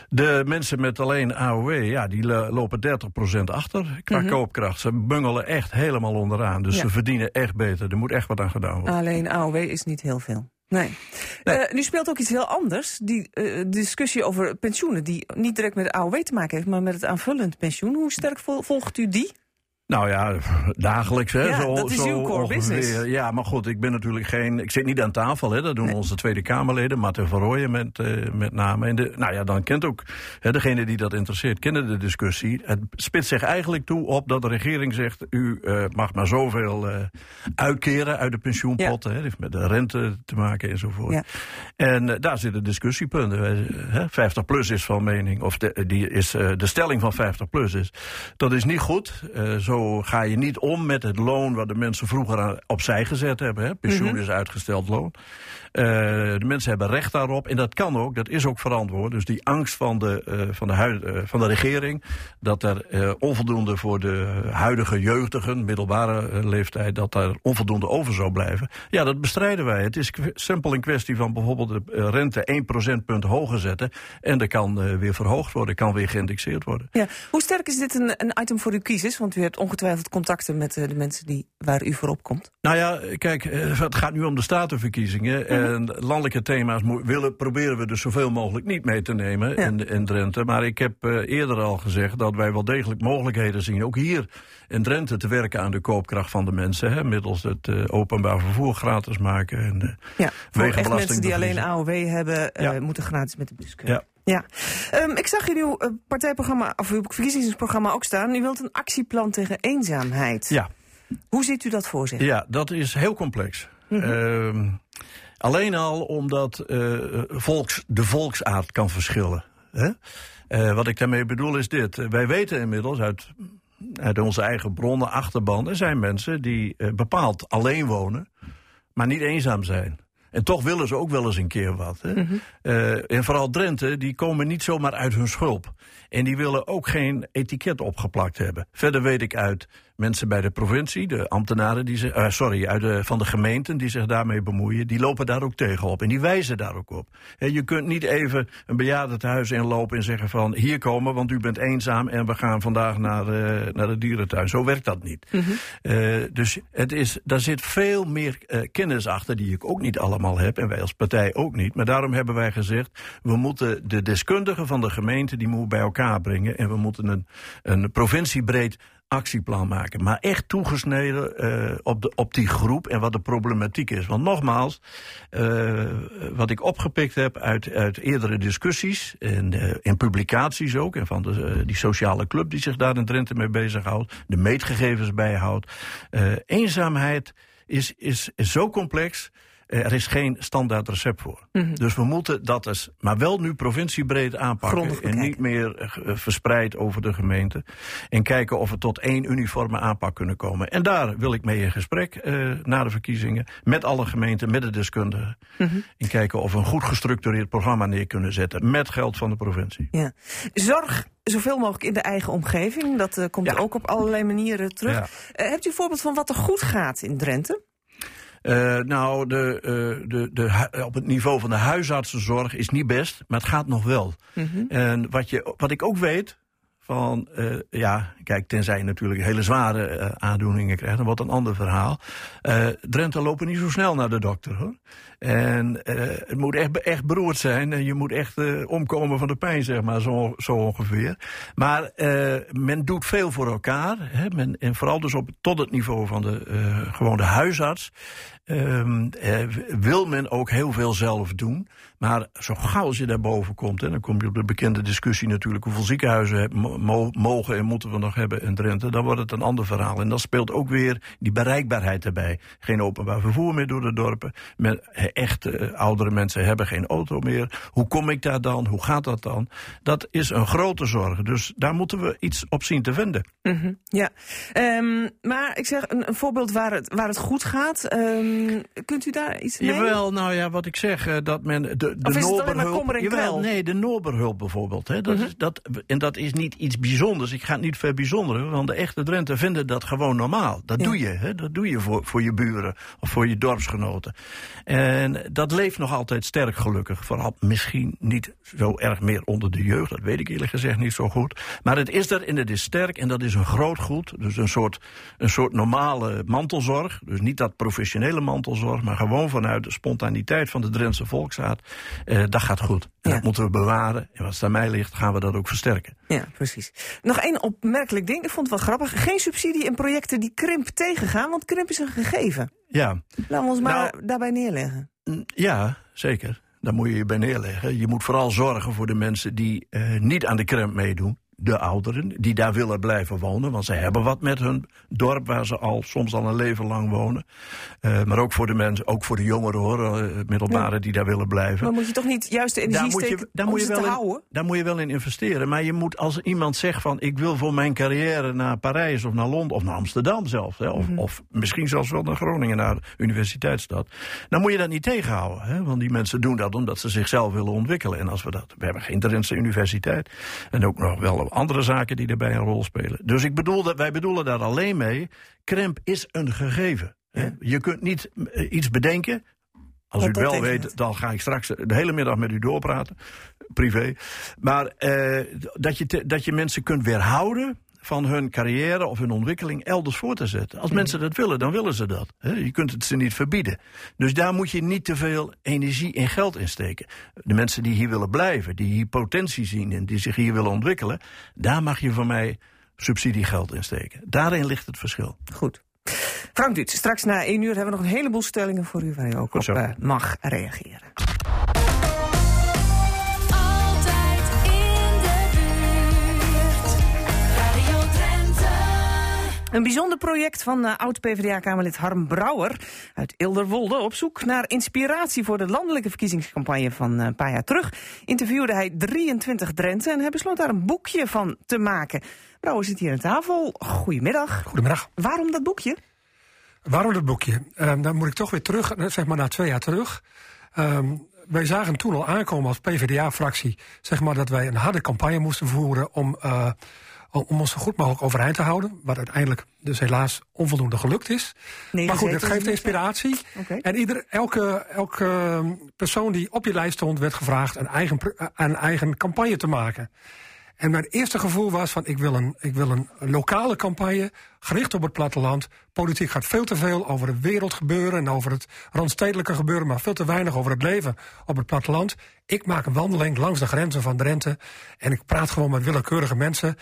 de mensen met alleen AOW, ja, die lopen 30% achter qua mm -hmm. koopkracht. Ze bungelen echt helemaal onderaan. Dus ja. ze verdienen echt beter. Er moet echt wat aan gedaan worden. Alleen AOW is niet heel veel. Nee. nee. Uh, nu speelt ook iets heel anders. Die uh, discussie over pensioenen, die niet direct met de AOW te maken heeft, maar met het aanvullend pensioen. Hoe sterk volgt u die? Nou ja, dagelijks hè. Ja, zo, dat is zo uw core ongeveer. business. Ja, maar goed, ik ben natuurlijk geen... Ik zit niet aan tafel, hè. Dat doen Nee. onze Tweede Kamerleden, Martin van Rooyen met, uh, met name. En de, nou ja, dan kent ook... Hè, degene die dat interesseert, kennen de discussie. Het spitst zich eigenlijk toe op dat de regering zegt... u uh, mag maar zoveel uh, uitkeren uit de pensioenpotten. Ja. Hè, heeft met de rente te maken enzovoort. Ja. En daar zitten discussiepunten. Hè. 50 plus is van mening, of de, die is, de stelling van 50 plus is... dat is niet goed, zo ga je niet om met het loon wat de mensen vroeger opzij gezet hebben. Hè? Pensioen mm -hmm. is uitgesteld loon. Uh, de mensen hebben recht daarop en dat kan ook, dat is ook verantwoord. Dus die angst van de, uh, van de, huid, uh, van de regering dat er onvoldoende voor de huidige jeugdigen, middelbare leeftijd, dat er onvoldoende over zou blijven. Ja, dat bestrijden wij. Het is simpel een kwestie van bijvoorbeeld de rente 1 procentpunt hoger zetten en er kan weer verhoogd worden, kan weer geïndexeerd worden. Ja. Hoe sterk is dit een, een item voor uw kiezers? Want u hebt ongetwijfeld contacten met de mensen die, waar u voor opkomt. Nou ja, kijk, het gaat nu om de statenverkiezingen. Mm -hmm. En landelijke thema's willen, proberen we dus zoveel mogelijk niet mee te nemen ja. in, in Drenthe. Maar ik heb uh, eerder al gezegd dat wij wel degelijk mogelijkheden zien, ook hier in Drenthe, te werken aan de koopkracht van de mensen. Hè, middels het uh, openbaar vervoer gratis maken. En, uh, ja, voor echt mensen die alleen AOW hebben, ja. moeten gratis met de bus kunnen. Ja. Ja, um, ik zag in uw uh, partijprogramma, of uw verkiezingsprogramma ook staan. U wilt een actieplan tegen eenzaamheid. Ja. Hoe ziet u dat voor zich? Ja, dat is heel complex. Mm -hmm. uh, alleen al omdat uh, volks, de volksaard kan verschillen. Hè? Uh, wat ik daarmee bedoel is dit. Wij weten inmiddels uit, uit onze eigen bronnen, achterban... er zijn mensen die uh, bepaald alleen wonen, maar niet eenzaam zijn. En toch willen ze ook wel eens een keer wat. Hè? Mm -hmm. uh, en vooral Drenthe, die komen niet zomaar uit hun schulp. En die willen ook geen etiket opgeplakt hebben. Verder weet ik uit mensen bij de provincie, de ambtenaren die ze, uh, sorry, uit de, van de gemeenten die zich daarmee bemoeien, die lopen daar ook tegenop. En die wijzen daar ook op. He, je kunt niet even een bejaardentehuis inlopen en zeggen van hier komen, want u bent eenzaam en we gaan vandaag naar, uh, naar de dierentuin. Zo werkt dat niet. Mm -hmm. uh, dus het is, daar zit veel meer kennis achter die ik ook niet allemaal heb en wij als partij ook niet. Maar daarom hebben wij gezegd, we moeten de deskundigen van de gemeente, die moeten bij elkaar brengen en we moeten een, een provinciebreed actieplan maken. Maar echt toegesneden uh, op, de, op die groep en wat de problematiek is. Want nogmaals, uh, wat ik opgepikt heb uit, uit eerdere discussies en in publicaties ook... en van de, die sociale club die zich daar in Drenthe mee bezighoudt... de meetgegevens bijhoudt. eenzaamheid is, is, is zo complex... Er is geen standaard recept voor. Mm -hmm. Dus we moeten dat eens, maar wel nu provinciebreed aanpakken. En niet meer uh, verspreid over de gemeente. En kijken of we tot één uniforme aanpak kunnen komen. En daar wil ik mee in gesprek uh, na de verkiezingen. Met alle gemeenten, met de deskundigen. Mm -hmm. En kijken of we een goed gestructureerd programma neer kunnen zetten. Met geld van de provincie. Ja. Zorg zoveel mogelijk in de eigen omgeving. Dat uh, komt ja. ook op allerlei manieren terug. Ja. hebt u een voorbeeld van wat er goed gaat in Drenthe? Uh, nou, de, uh, de, de, op het niveau van de huisartsenzorg is niet best, maar het gaat nog wel. Mm -hmm. En wat, je, wat ik ook weet, van, uh, ja, kijk, tenzij je natuurlijk hele zware uh, aandoeningen krijgt, dan wordt een ander verhaal. Uh, Drenthe lopen niet zo snel naar de dokter, hoor. En het moet echt, echt beroerd zijn en je moet echt omkomen van de pijn, zeg maar, zo, zo ongeveer. Maar men doet veel voor elkaar, hè, men, en vooral dus op, tot het niveau van de, gewoon de huisarts. Um, wil men ook heel veel zelf doen. Maar zo gauw als je daarboven komt, en dan kom je op de bekende discussie natuurlijk hoeveel ziekenhuizen mo mogen en moeten we nog hebben in Drenthe, dan wordt het een ander verhaal. En dan speelt ook weer die bereikbaarheid erbij. Geen openbaar vervoer meer door de dorpen. Met echte uh, oudere mensen hebben geen auto meer. Hoe kom ik daar dan? Hoe gaat dat dan? Dat is een grote zorg. Dus daar moeten we iets op zien te vinden. Mm -hmm, ja, um, maar ik zeg een, een, voorbeeld waar het, waar het goed gaat. Um, kunt u daar iets mee? Jawel, nou ja, wat ik zeg, uh, dat men de, de of is Noberhulp. Jawel, nee, de Noberhulp bijvoorbeeld. Hè, dat, mm -hmm. is, dat, en dat is niet iets bijzonders. Ik ga het niet verbijzonderen, want de echte Drenthe vinden dat gewoon normaal. Dat ja. doe je, hè? dat doe je voor, voor je buren of voor je dorpsgenoten. En dat leeft nog altijd sterk gelukkig. Vooral misschien niet zo erg meer onder de jeugd, dat weet ik eerlijk gezegd niet zo goed. Maar het is er en het is sterk en dat is een groot goed. Dus een soort, een soort normale mantelzorg. Dus niet dat professionele mantelzorg, maar gewoon vanuit de spontaniteit van de Drentse volksaard. Eh, dat gaat goed. En ja. dat moeten we bewaren. En wat het aan mij ligt, gaan we dat ook versterken. Ja, precies. Nog één opmerkelijk ding, ik vond het wel grappig. Geen subsidie in projecten die krimp tegengaan, want krimp is een gegeven. Ja. Laten we ons maar nou, daarbij neerleggen. Ja, zeker. Daar moet je je bij neerleggen. Je moet vooral zorgen voor de mensen die uh, niet aan de krimp meedoen de ouderen die daar willen blijven wonen. Want ze hebben wat met hun dorp waar ze al soms al een leven lang wonen. Uh, maar ook voor de mensen, ook voor de jongeren hoor, uh, middelbare ja. die daar willen blijven. Maar moet je toch niet juist de energie daar steken daar om moet je ze wel te in, houden? Daar moet je wel in investeren. Maar je moet als iemand zegt van ik wil voor mijn carrière naar Parijs of naar Londen of naar Amsterdam zelfs. Hè, of, mm -hmm. of misschien zelfs wel naar Groningen, naar de universiteitsstad. Dan moet je dat niet tegenhouden. Hè, want die mensen doen dat omdat ze zichzelf willen ontwikkelen. En als we dat, we hebben geen Drentse universiteit. En ook nog wel andere zaken die daarbij een rol spelen. Dus ik bedoel dat, wij bedoelen daar alleen mee, krimp is een gegeven. Ja. Je kunt niet iets bedenken. Als u het wel weet, dan ga ik straks de hele middag met u doorpraten. Privé. Maar uh, dat, je te, dat je mensen kunt weerhouden van hun carrière of hun ontwikkeling elders voor te zetten. Als mensen dat willen, dan willen ze dat. Je kunt het ze niet verbieden. Dus daar moet je niet te veel energie en geld in steken. De mensen die hier willen blijven, die hier potentie zien en die zich hier willen ontwikkelen, daar mag je van mij subsidiegeld in steken. Daarin ligt het verschil. Goed. Frank Duits, straks na één uur hebben we nog een heleboel stellingen voor u waar u ook op uh, mag reageren. Een bijzonder project van uh, oud-PVDA-Kamerlid Harm Brouwer uit Ilderwolde. Op zoek naar inspiratie voor de landelijke verkiezingscampagne van uh, een paar jaar terug... interviewde hij 23 Drenthe en hij besloot daar een boekje van te maken. Brouwer zit hier aan tafel. Goedemiddag. Goedemiddag. Waarom dat boekje? Waarom dat boekje? Um, dan moet ik toch weer terug, zeg maar na twee jaar terug. Um, wij zagen toen al aankomen als PvdA-fractie, zeg maar, dat wij een harde campagne moesten voeren om, uh, om ons zo goed mogelijk overeind te houden. Wat uiteindelijk dus helaas onvoldoende gelukt is. Nee, maar goed, het geeft inspiratie. Okay. En ieder, elke, elke persoon die op je lijst stond, werd gevraagd een eigen, een eigen campagne te maken. En mijn eerste gevoel was van ik wil, een, ik wil een lokale campagne, gericht op het platteland. Politiek gaat veel te veel over het wereldgebeuren en over het randstedelijke gebeuren, maar veel te weinig over het leven op het platteland. Ik maak een wandeling langs de grenzen van Drenthe en ik praat gewoon met willekeurige mensen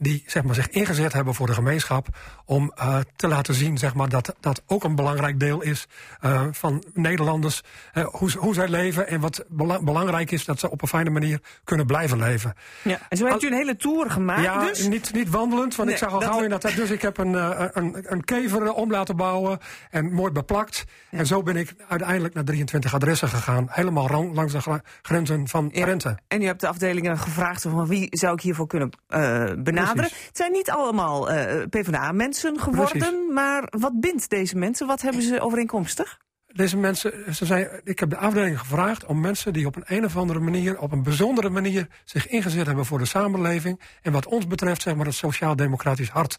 die zeg maar, zich ingezet hebben voor de gemeenschap... om uh, te laten zien zeg maar, dat dat ook een belangrijk deel is uh, van Nederlanders. Uh, hoe, hoe zij leven en wat bela belangrijk is... dat ze op een fijne manier kunnen blijven leven. Ja. En zo heeft u een hele tour gemaakt ja, dus? niet, niet wandelend, want Nee, ik zag al gauw in dat... Dus ik heb een, een, een kever om laten bouwen en mooi beplakt. En zo ben ik uiteindelijk naar 23 adressen gegaan. Helemaal langs de grenzen van Ja. Drenthe. En u hebt de afdelingen gevraagd van wie zou ik hiervoor kunnen benaderen. Het zijn niet allemaal uh, PvdA-mensen geworden, Precies. maar wat bindt deze mensen? Wat hebben ze overeenkomstig? deze mensen, ze zijn, ik heb de afdeling gevraagd om mensen die op een een of andere manier, op een bijzondere manier, zich ingezet hebben voor de samenleving. En wat ons betreft, zeg maar, het sociaal-democratisch hart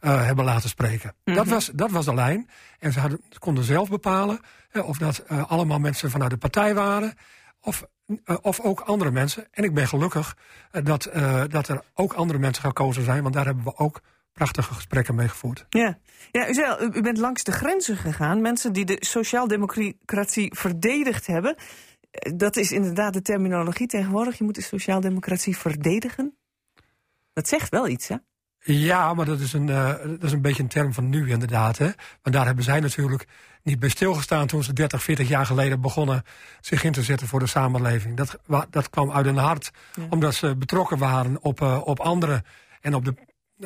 eh, hebben laten spreken. dat, was, dat was de lijn. En ze, hadden, konden zelf bepalen eh, of dat eh, allemaal mensen vanuit de partij waren. Of, eh, of ook andere mensen. En ik ben gelukkig eh, dat, eh, dat er ook andere mensen gekozen zijn. Want daar hebben we ook prachtige gesprekken mee gevoerd. Ja, ja u, u- bent langs de grenzen gegaan. Mensen die de sociaaldemocratie verdedigd hebben. Eh, Dat is inderdaad de terminologie tegenwoordig. Je moet de sociaaldemocratie verdedigen. Dat zegt wel iets, hè? Ja, maar dat is, een, eh, dat is een beetje een term van nu inderdaad. Hè? Want daar hebben zij natuurlijk niet bij stilgestaan toen ze 30, 40 jaar geleden begonnen zich in te zetten voor de samenleving. Dat, dat kwam uit hun hart, omdat ze betrokken waren op, eh, op anderen en op de,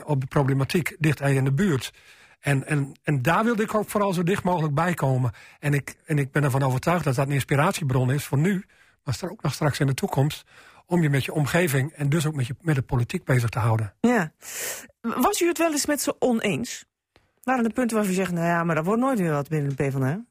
op de problematiek dicht in de buurt. En, en, en daar wilde ik ook vooral zo dicht mogelijk bij komen. En ik, en ik ben ervan overtuigd dat dat een inspiratiebron is voor nu, maar er ook nog straks in de toekomst, om je met je omgeving en dus ook met, je, met de politiek bezig te houden. Ja. Was u het wel eens met ze oneens? Waren er punten waarvan u zegt, nou ja, maar dat wordt nooit weer wat binnen de PvdA?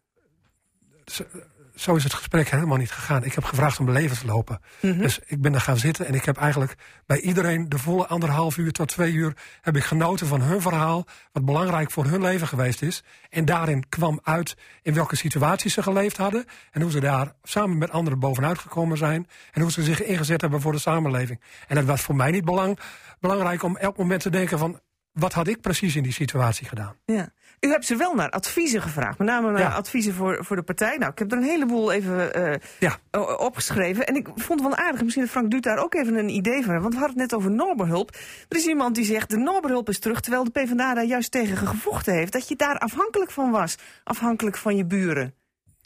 Zo is het gesprek helemaal niet gegaan. Ik heb gevraagd om levenslopen. Dus ik ben er gaan zitten en ik heb eigenlijk bij iedereen de volle anderhalf uur tot twee uur heb ik genoten van hun verhaal, wat belangrijk voor hun leven geweest is. En daarin kwam uit in welke situaties ze geleefd hadden en hoe ze daar samen met anderen bovenuit gekomen zijn en hoe ze zich ingezet hebben voor de samenleving. En het was voor mij niet belang, belangrijk om elk moment te denken van wat had ik precies in die situatie gedaan. Ja. U hebt ze wel naar adviezen gevraagd, met name naar Ja. adviezen voor, voor de partij. Nou, ik heb er een heleboel even eh, Ja. opgeschreven. En ik vond het wel aardig, misschien dat Frank Duut daar ook even een idee van heeft. Want we hadden het net over Noberhulp. Er is iemand die zegt, de Noberhulp is terug... terwijl de PvdA daar juist tegen gevochten heeft. Dat je daar afhankelijk van was. Afhankelijk van je buren.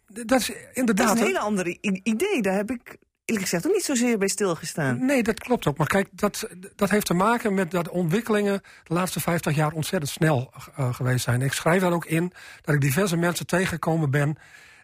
Dat is Dat inderdaad... is een hele andere idee. Daar heb ik eerlijk gezegd ook niet zozeer bij stilgestaan. Nee, dat klopt ook. Maar kijk, dat, dat heeft te maken met dat ontwikkelingen de laatste 50 jaar ontzettend snel eh, geweest zijn. Ik schrijf daar ook in dat ik diverse mensen tegengekomen ben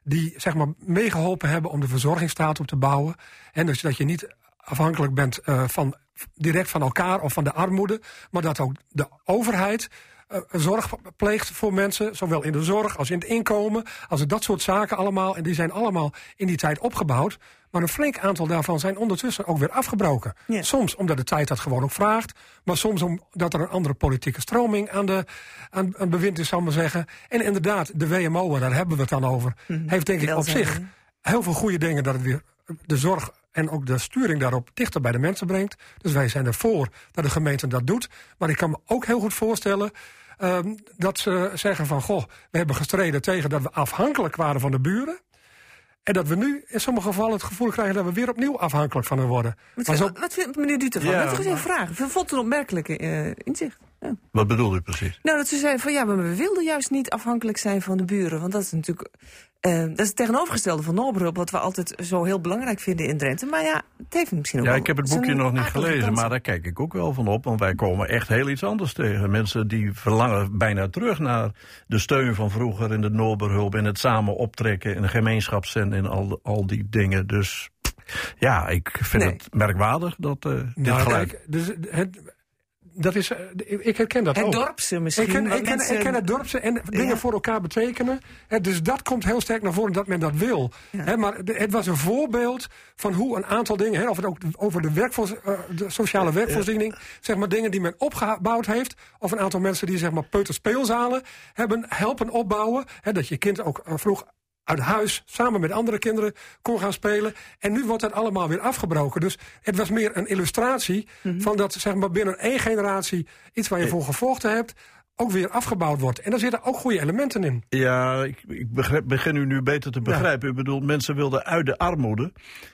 die zeg maar meegeholpen hebben om de verzorgingsstaat op te bouwen. En dus dat je niet afhankelijk bent eh, van, direct van elkaar of van de armoede, maar dat ook de overheid eh, zorg pleegt voor mensen, zowel in de zorg als in het inkomen, als dat soort zaken allemaal. En die zijn allemaal in die tijd opgebouwd. Maar een flink aantal daarvan zijn ondertussen ook weer afgebroken. Ja. Soms omdat de tijd dat gewoon ook vraagt. Maar soms omdat er een andere politieke stroming aan, de, aan, aan bewind is, zal ik maar zeggen. En inderdaad, de WMO, daar hebben we het dan over, heeft denk ik op zich heel veel goede dingen dat het weer de zorg en ook de sturing daarop dichter bij de mensen brengt. Dus wij zijn ervoor dat de gemeente dat doet. Maar ik kan me ook heel goed voorstellen ehm, dat ze zeggen van... goh, we hebben gestreden tegen dat we afhankelijk waren van de buren. En dat we nu in sommige gevallen het gevoel krijgen... dat we weer opnieuw afhankelijk van hen worden. Wat, Maar zo, wat vindt meneer Duut ervan? Ja, dat is een vraag. Ik vond het een opmerkelijke eh, inzicht. Ja. Wat bedoelt u precies? Nou, dat ze zeiden van ja, maar we wilden juist niet afhankelijk zijn van de buren. Want dat is natuurlijk. Eh, dat is het tegenovergestelde van Noberhulp, wat we altijd zo heel belangrijk vinden in Drenthe. Maar ja, het heeft misschien ook Ja, wel ik heb het boekje nog niet gelezen, maar daar kijk ik ook wel van op. Want wij komen echt heel iets anders tegen. Mensen die verlangen bijna terug naar de steun van vroeger in de Noorderhulp... en het samen optrekken in de gemeenschapszin en al, al die dingen. Dus ja, ik vind Nee. het merkwaardig dat eh, dit nou, geluid... kijk, dus het, dat is, eh, ik herken dat Het ook. dorpse misschien. Ik ken, ik, ken, mensen- ik ken het dorpse en dingen Ja. voor elkaar betekenen. Hè, dus dat komt heel sterk naar voren dat men dat wil. Ja. Maar het was een voorbeeld van hoe een aantal dingen... Hè, of het ook over de, eh, de sociale werkvoorziening... zeg maar dingen die men opgebouwd heeft... of een aantal mensen die zeg maar peuterspeelzalen hebben helpen opbouwen... Hè, dat je kind ook eh, vroeg uit huis samen met andere kinderen kon gaan spelen. En nu wordt dat allemaal weer afgebroken. Dus het was meer een illustratie van dat zeg maar, binnen één generatie... iets waar je voor gevochten hebt, ook weer afgebouwd wordt. En daar zitten ook goede elementen in. Ja, ik, ik begrijp- begin u nu beter te begrijpen. U bedoelt, mensen wilden uit de armoede.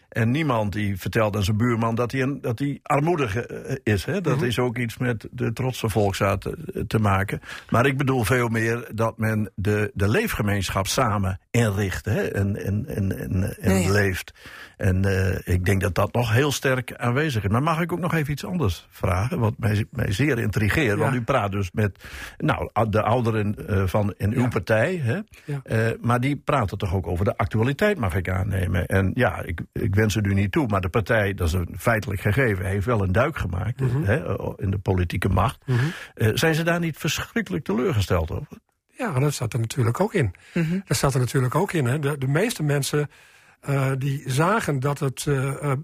En niemand die vertelt aan zijn buurman dat hij, een, dat hij armoedig eh, is. Hè? Dat is ook iets met de trotse volksaard te, te maken. Maar ik bedoel veel meer dat men de, de leefgemeenschap samen inricht hè? en, en, en, en, en leeft. En eh, ik denk dat dat nog heel sterk aanwezig is. Maar mag ik ook nog even iets anders vragen? Wat mij, mij zeer intrigeert. Want u praat dus met nou, de ouderen eh, van in uw Ja. partij. Hè? Ja. Eh, maar die praten toch ook over de actualiteit, mag ik aannemen. En ja, ik, ik wens het u niet toe. Maar de partij, dat is een feitelijk gegeven, heeft wel een duik gemaakt Mhm. hè, in de politieke macht. Eh, zijn ze daar niet verschrikkelijk teleurgesteld over? Ja, dat staat er natuurlijk ook in. Dat staat er natuurlijk ook in. Hè. De, de meeste mensen eh, die zagen dat het eh, eh,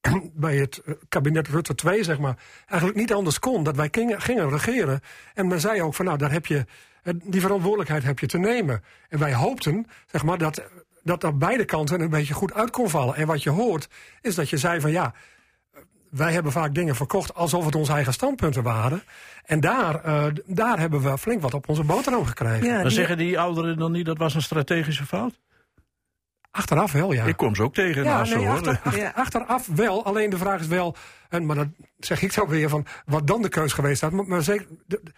bij het eh, kabinet Rutte 2, zeg maar, eigenlijk niet anders kon. Dat wij gingen, gingen regeren. En men zei ook van nou, daar heb je, eh, die verantwoordelijkheid heb je te nemen. En wij hoopten, zeg maar, dat dat aan beide kanten een beetje goed uit kon vallen. En wat je hoort, is dat je zei van ja, wij hebben vaak dingen verkocht alsof het onze eigen standpunten waren. En daar, eh, daar hebben we flink wat op onze boterham gekregen. Ja, Dan die- zeggen die ouderen dan niet dat was een strategische fout? Achteraf wel, ja. Ik kom ze ook tegen Ja, naast nee, zo, hoor. achter- achter- Ja. achteraf wel. Alleen de vraag is wel, en, maar dat zeg ik zo weer van wat dan de keus geweest had. Maar, maar zeker, de- de-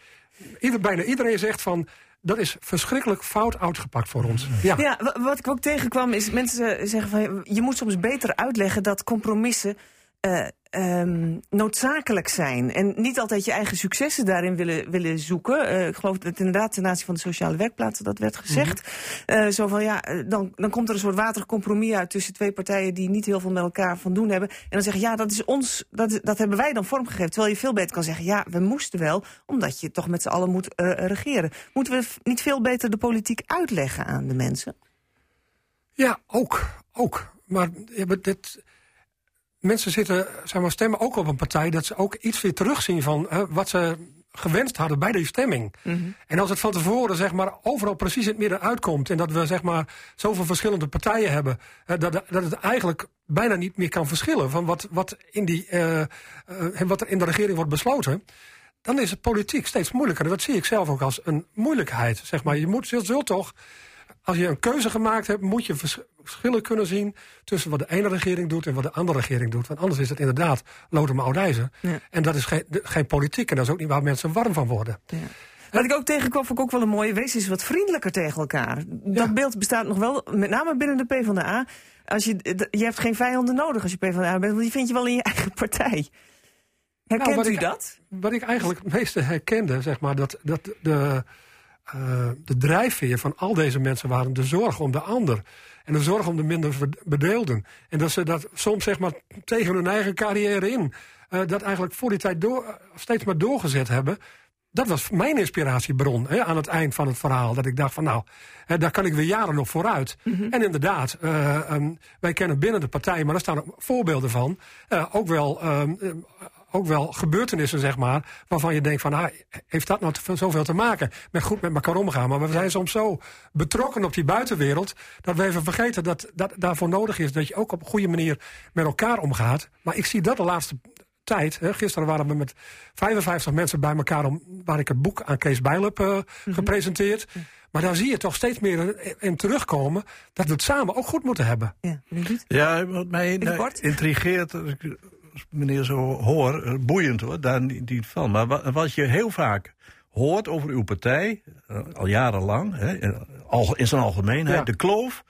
ieder, bijna iedereen zegt van dat is verschrikkelijk fout uitgepakt voor ons. Ja, Ja, wa- wat ik ook tegenkwam is mensen zeggen van je moet soms beter uitleggen dat compromissen eh, ehm, noodzakelijk zijn. En niet altijd je eigen successen daarin willen, willen zoeken. Eh, ik geloof dat inderdaad ten aanzien van de sociale werkplaatsen dat werd gezegd. Eh, zo van ja, eh, dan, dan komt er een soort waterig compromis uit tussen twee partijen die niet heel veel met elkaar van doen hebben. En dan zeggen ja, dat is ons, dat, dat hebben wij dan vormgegeven. Terwijl je veel beter kan zeggen ja, we moesten wel, omdat je toch met z'n allen moet regeren. Moeten we niet veel beter de politiek uitleggen aan de mensen? ja ook, ook. Maar ja, maar dit, mensen zitten, zeg maar, stemmen ook op een partij dat ze ook iets weer terugzien van hè, wat ze gewenst hadden bij die stemming. En als het van tevoren zeg maar, overal precies in het midden uitkomt... en dat we zeg maar, zoveel verschillende partijen hebben... hè, dat, dat het eigenlijk bijna niet meer kan verschillen... van wat, wat, in die, eh, eh, wat er in de regering wordt besloten... dan is het politiek steeds moeilijker. Dat zie ik zelf ook als een moeilijkheid. Zeg maar. Je moet, je zult toch, als je een keuze gemaakt hebt... moet je vers- verschillen kunnen zien tussen wat de ene regering doet... en wat de andere regering doet. Want anders is het inderdaad lood oud ijzer. Ja. En dat is geen, geen politiek. En dat is ook niet waar mensen warm van worden. Wat ik ook tegenkwam, vond ik ook wel een mooie. Wees eens wat vriendelijker tegen elkaar. Dat beeld bestaat nog wel, met name binnen de PvdA. Als je, je hebt geen vijanden nodig als je PvdA bent, want die vind je wel in je eigen partij. Herkent Nou, wat u ik- dat? Wat ik eigenlijk het meeste herkende, zeg maar, dat, dat de, eh, de drijfveer van al deze mensen waren de zorg om de ander. En de zorg om de minder bedeelden. En dat ze dat soms zeg maar tegen hun eigen carrière in, eh, dat eigenlijk voor die tijd door, eh, steeds maar doorgezet hebben. Dat was mijn inspiratiebron hè, aan het eind van het verhaal. Dat ik dacht van nou, hè, daar kan ik weer jaren op vooruit. En inderdaad, eh, ehm, wij kennen binnen de partij, maar daar staan ook voorbeelden van. ook wel ehm, ook wel gebeurtenissen, zeg maar, waarvan je denkt van, ah, heeft dat nou te- zoveel te maken met goed met elkaar omgaan? Maar we zijn soms zo betrokken op die buitenwereld, dat we even vergeten dat dat daarvoor nodig is dat je ook op een goede manier met elkaar omgaat. Maar ik zie dat de laatste tijd, hè, gisteren waren we met 55 mensen bij elkaar, om, waar ik het boek aan Kees Bijl heb eh, gepresenteerd. Maar daar zie je toch steeds meer in- terugkomen dat we het samen ook goed moeten hebben. Ja? Ja, wat mij nou, intrigeert, meneer zo hoor, eh, boeiend hoor, daar niet, niet van. Maar wa- wat je heel vaak hoort over uw partij, eh, al jarenlang, hè, in, al, in zijn algemeenheid, Ja. de kloof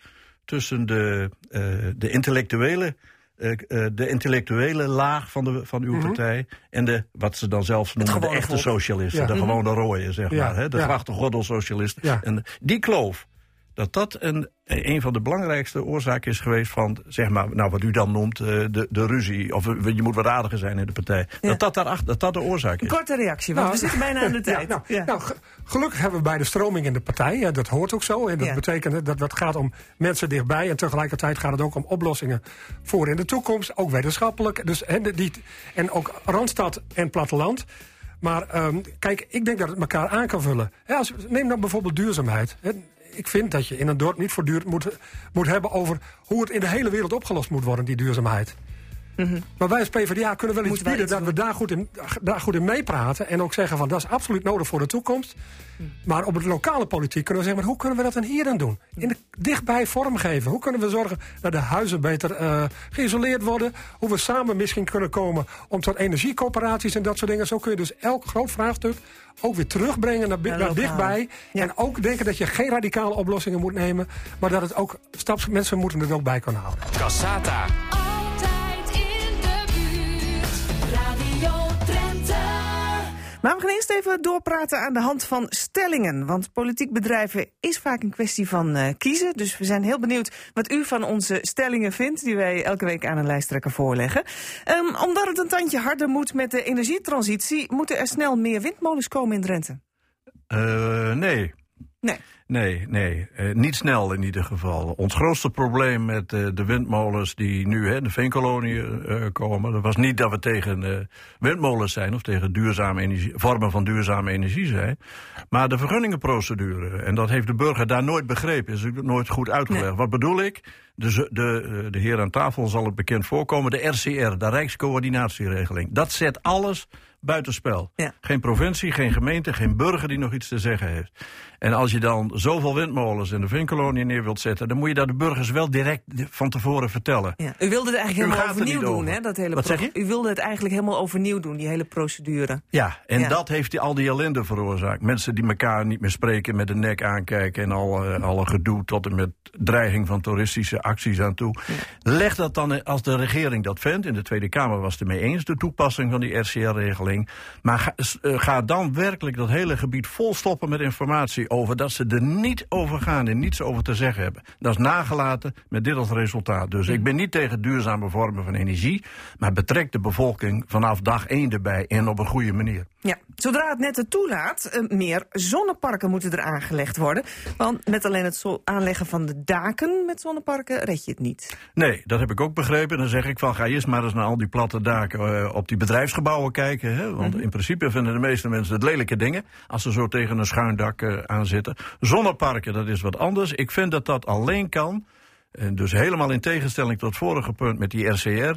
tussen de, eh, de intellectuele. eh, eh, de intellectuele laag van, de, van uw partij en de, wat ze dan zelfs noemen, de echte socialisten, Ja. de gewone rooien, zeg Ja, maar, hè, de ja. grachtengordelssocialisten. Ja. En die kloof, dat dat een, een van de belangrijkste oorzaken is geweest van, zeg maar, nou wat u dan noemt, eh, de, de ruzie, of eh, je moet wat aardiger zijn in de partij. Ja. Dat, dat, daarachter, dat dat de oorzaak is. korte reactie, want Nou, we zitten bijna aan de tijd. Ja, nou, Ja. nou, ge- gelukkig hebben we bij de stroming in de partij. Ja, dat hoort ook zo. En dat Ja. betekent dat het gaat om mensen dichtbij. En tegelijkertijd gaat het ook om oplossingen voor in de toekomst. Ook wetenschappelijk. Dus, en, de- die, en ook Randstad en platteland. Maar ehm, kijk, ik denk dat het elkaar aan kan vullen. Hè, als, neem dan bijvoorbeeld duurzaamheid. Hè. Ik vind dat je in een dorp niet voortdurend moet, moet hebben over hoe het in de hele wereld opgelost moet worden, die duurzaamheid. Maar wij als PvdA kunnen wel iets bieden iets dat we daar goed, in, daar goed in meepraten. En ook zeggen van dat is absoluut nodig voor de toekomst. Maar op het lokale politiek kunnen we zeggen, maar hoe kunnen we dat dan hier dan doen? In de, dichtbij vormgeven. Hoe kunnen we zorgen dat de huizen beter eh, geïsoleerd worden? Hoe we samen misschien kunnen komen om tot energiecoöperaties en dat soort dingen. Zo kun je dus elk groot vraagstuk ook weer terugbrengen naar, dichtbij. Ja. En ook denken dat je geen radicale oplossingen moet nemen. Maar dat het ook staps, mensen moeten het ook bij kunnen houden. Cassata. Maar we gaan eerst even doorpraten aan de hand van stellingen. Want politiek bedrijven is vaak een kwestie van eh, kiezen. Dus we zijn heel benieuwd wat u van onze stellingen vindt... die wij elke week aan een lijsttrekker voorleggen. Ehm, omdat het een tandje harder moet met de energietransitie... moeten er snel meer windmolens komen in Drenthe. Eh, nee. Nee. Nee, nee. Eh, niet snel in ieder geval. Ons grootste probleem met eh, de windmolens die nu hè, de veenkoloniën eh, komen... dat was niet dat we tegen windmolens zijn... of tegen duurzame energie, vormen van duurzame energie zijn... maar de vergunningenprocedure. En dat heeft de burger daar nooit begrepen. Is ook nooit goed uitgelegd. Nee. Wat bedoel ik? De, de, de heer aan tafel zal het bekend voorkomen. De RCR, de Rijkscoördinatieregeling. Dat zet alles buitenspel. Ja. Geen provincie, geen gemeente, geen burger die nog iets te zeggen heeft. En als je dan zoveel windmolens in de veenkolonie neer wilt zetten... dan moet je dat de burgers wel direct van tevoren vertellen. Ja. U wilde het eigenlijk helemaal er overnieuw doen, over. hè? Dat hele Wat pro- zeg je? U wilde het eigenlijk helemaal overnieuw doen, die hele procedure. Ja, en Ja. dat heeft die, al die ellende veroorzaakt. Mensen die elkaar niet meer spreken, met de nek aankijken... en al, eh, alle gedoe tot en met dreiging van toeristische acties aan toe. Leg dat dan, als de regering dat vindt... in de Tweede Kamer was het ermee eens, de toepassing van die RCR-regeling... maar ga, eh, ga dan werkelijk dat hele gebied volstoppen met informatie over... dat ze er niet over gaan en niets over te zeggen hebben. Dat is nagelaten met dit als resultaat. Dus ik ben niet tegen duurzame vormen van energie... maar betrek de bevolking vanaf dag één erbij en op een goede manier. Ja, zodra het net het toelaat, eh, meer zonneparken moeten er aangelegd worden. Want met alleen het aanleggen van de daken met zonneparken red je het niet. Nee, dat heb ik ook begrepen. Dan zeg ik van ga eerst maar eens naar al die platte daken eh, op die bedrijfsgebouwen kijken. Hè? Want in principe vinden de meeste mensen het lelijke dingen als ze zo tegen een schuin dak eh, aan zitten. Zonneparken, dat is wat anders. Ik vind dat dat alleen kan. En dus helemaal in tegenstelling tot het vorige punt met die RCR. eh,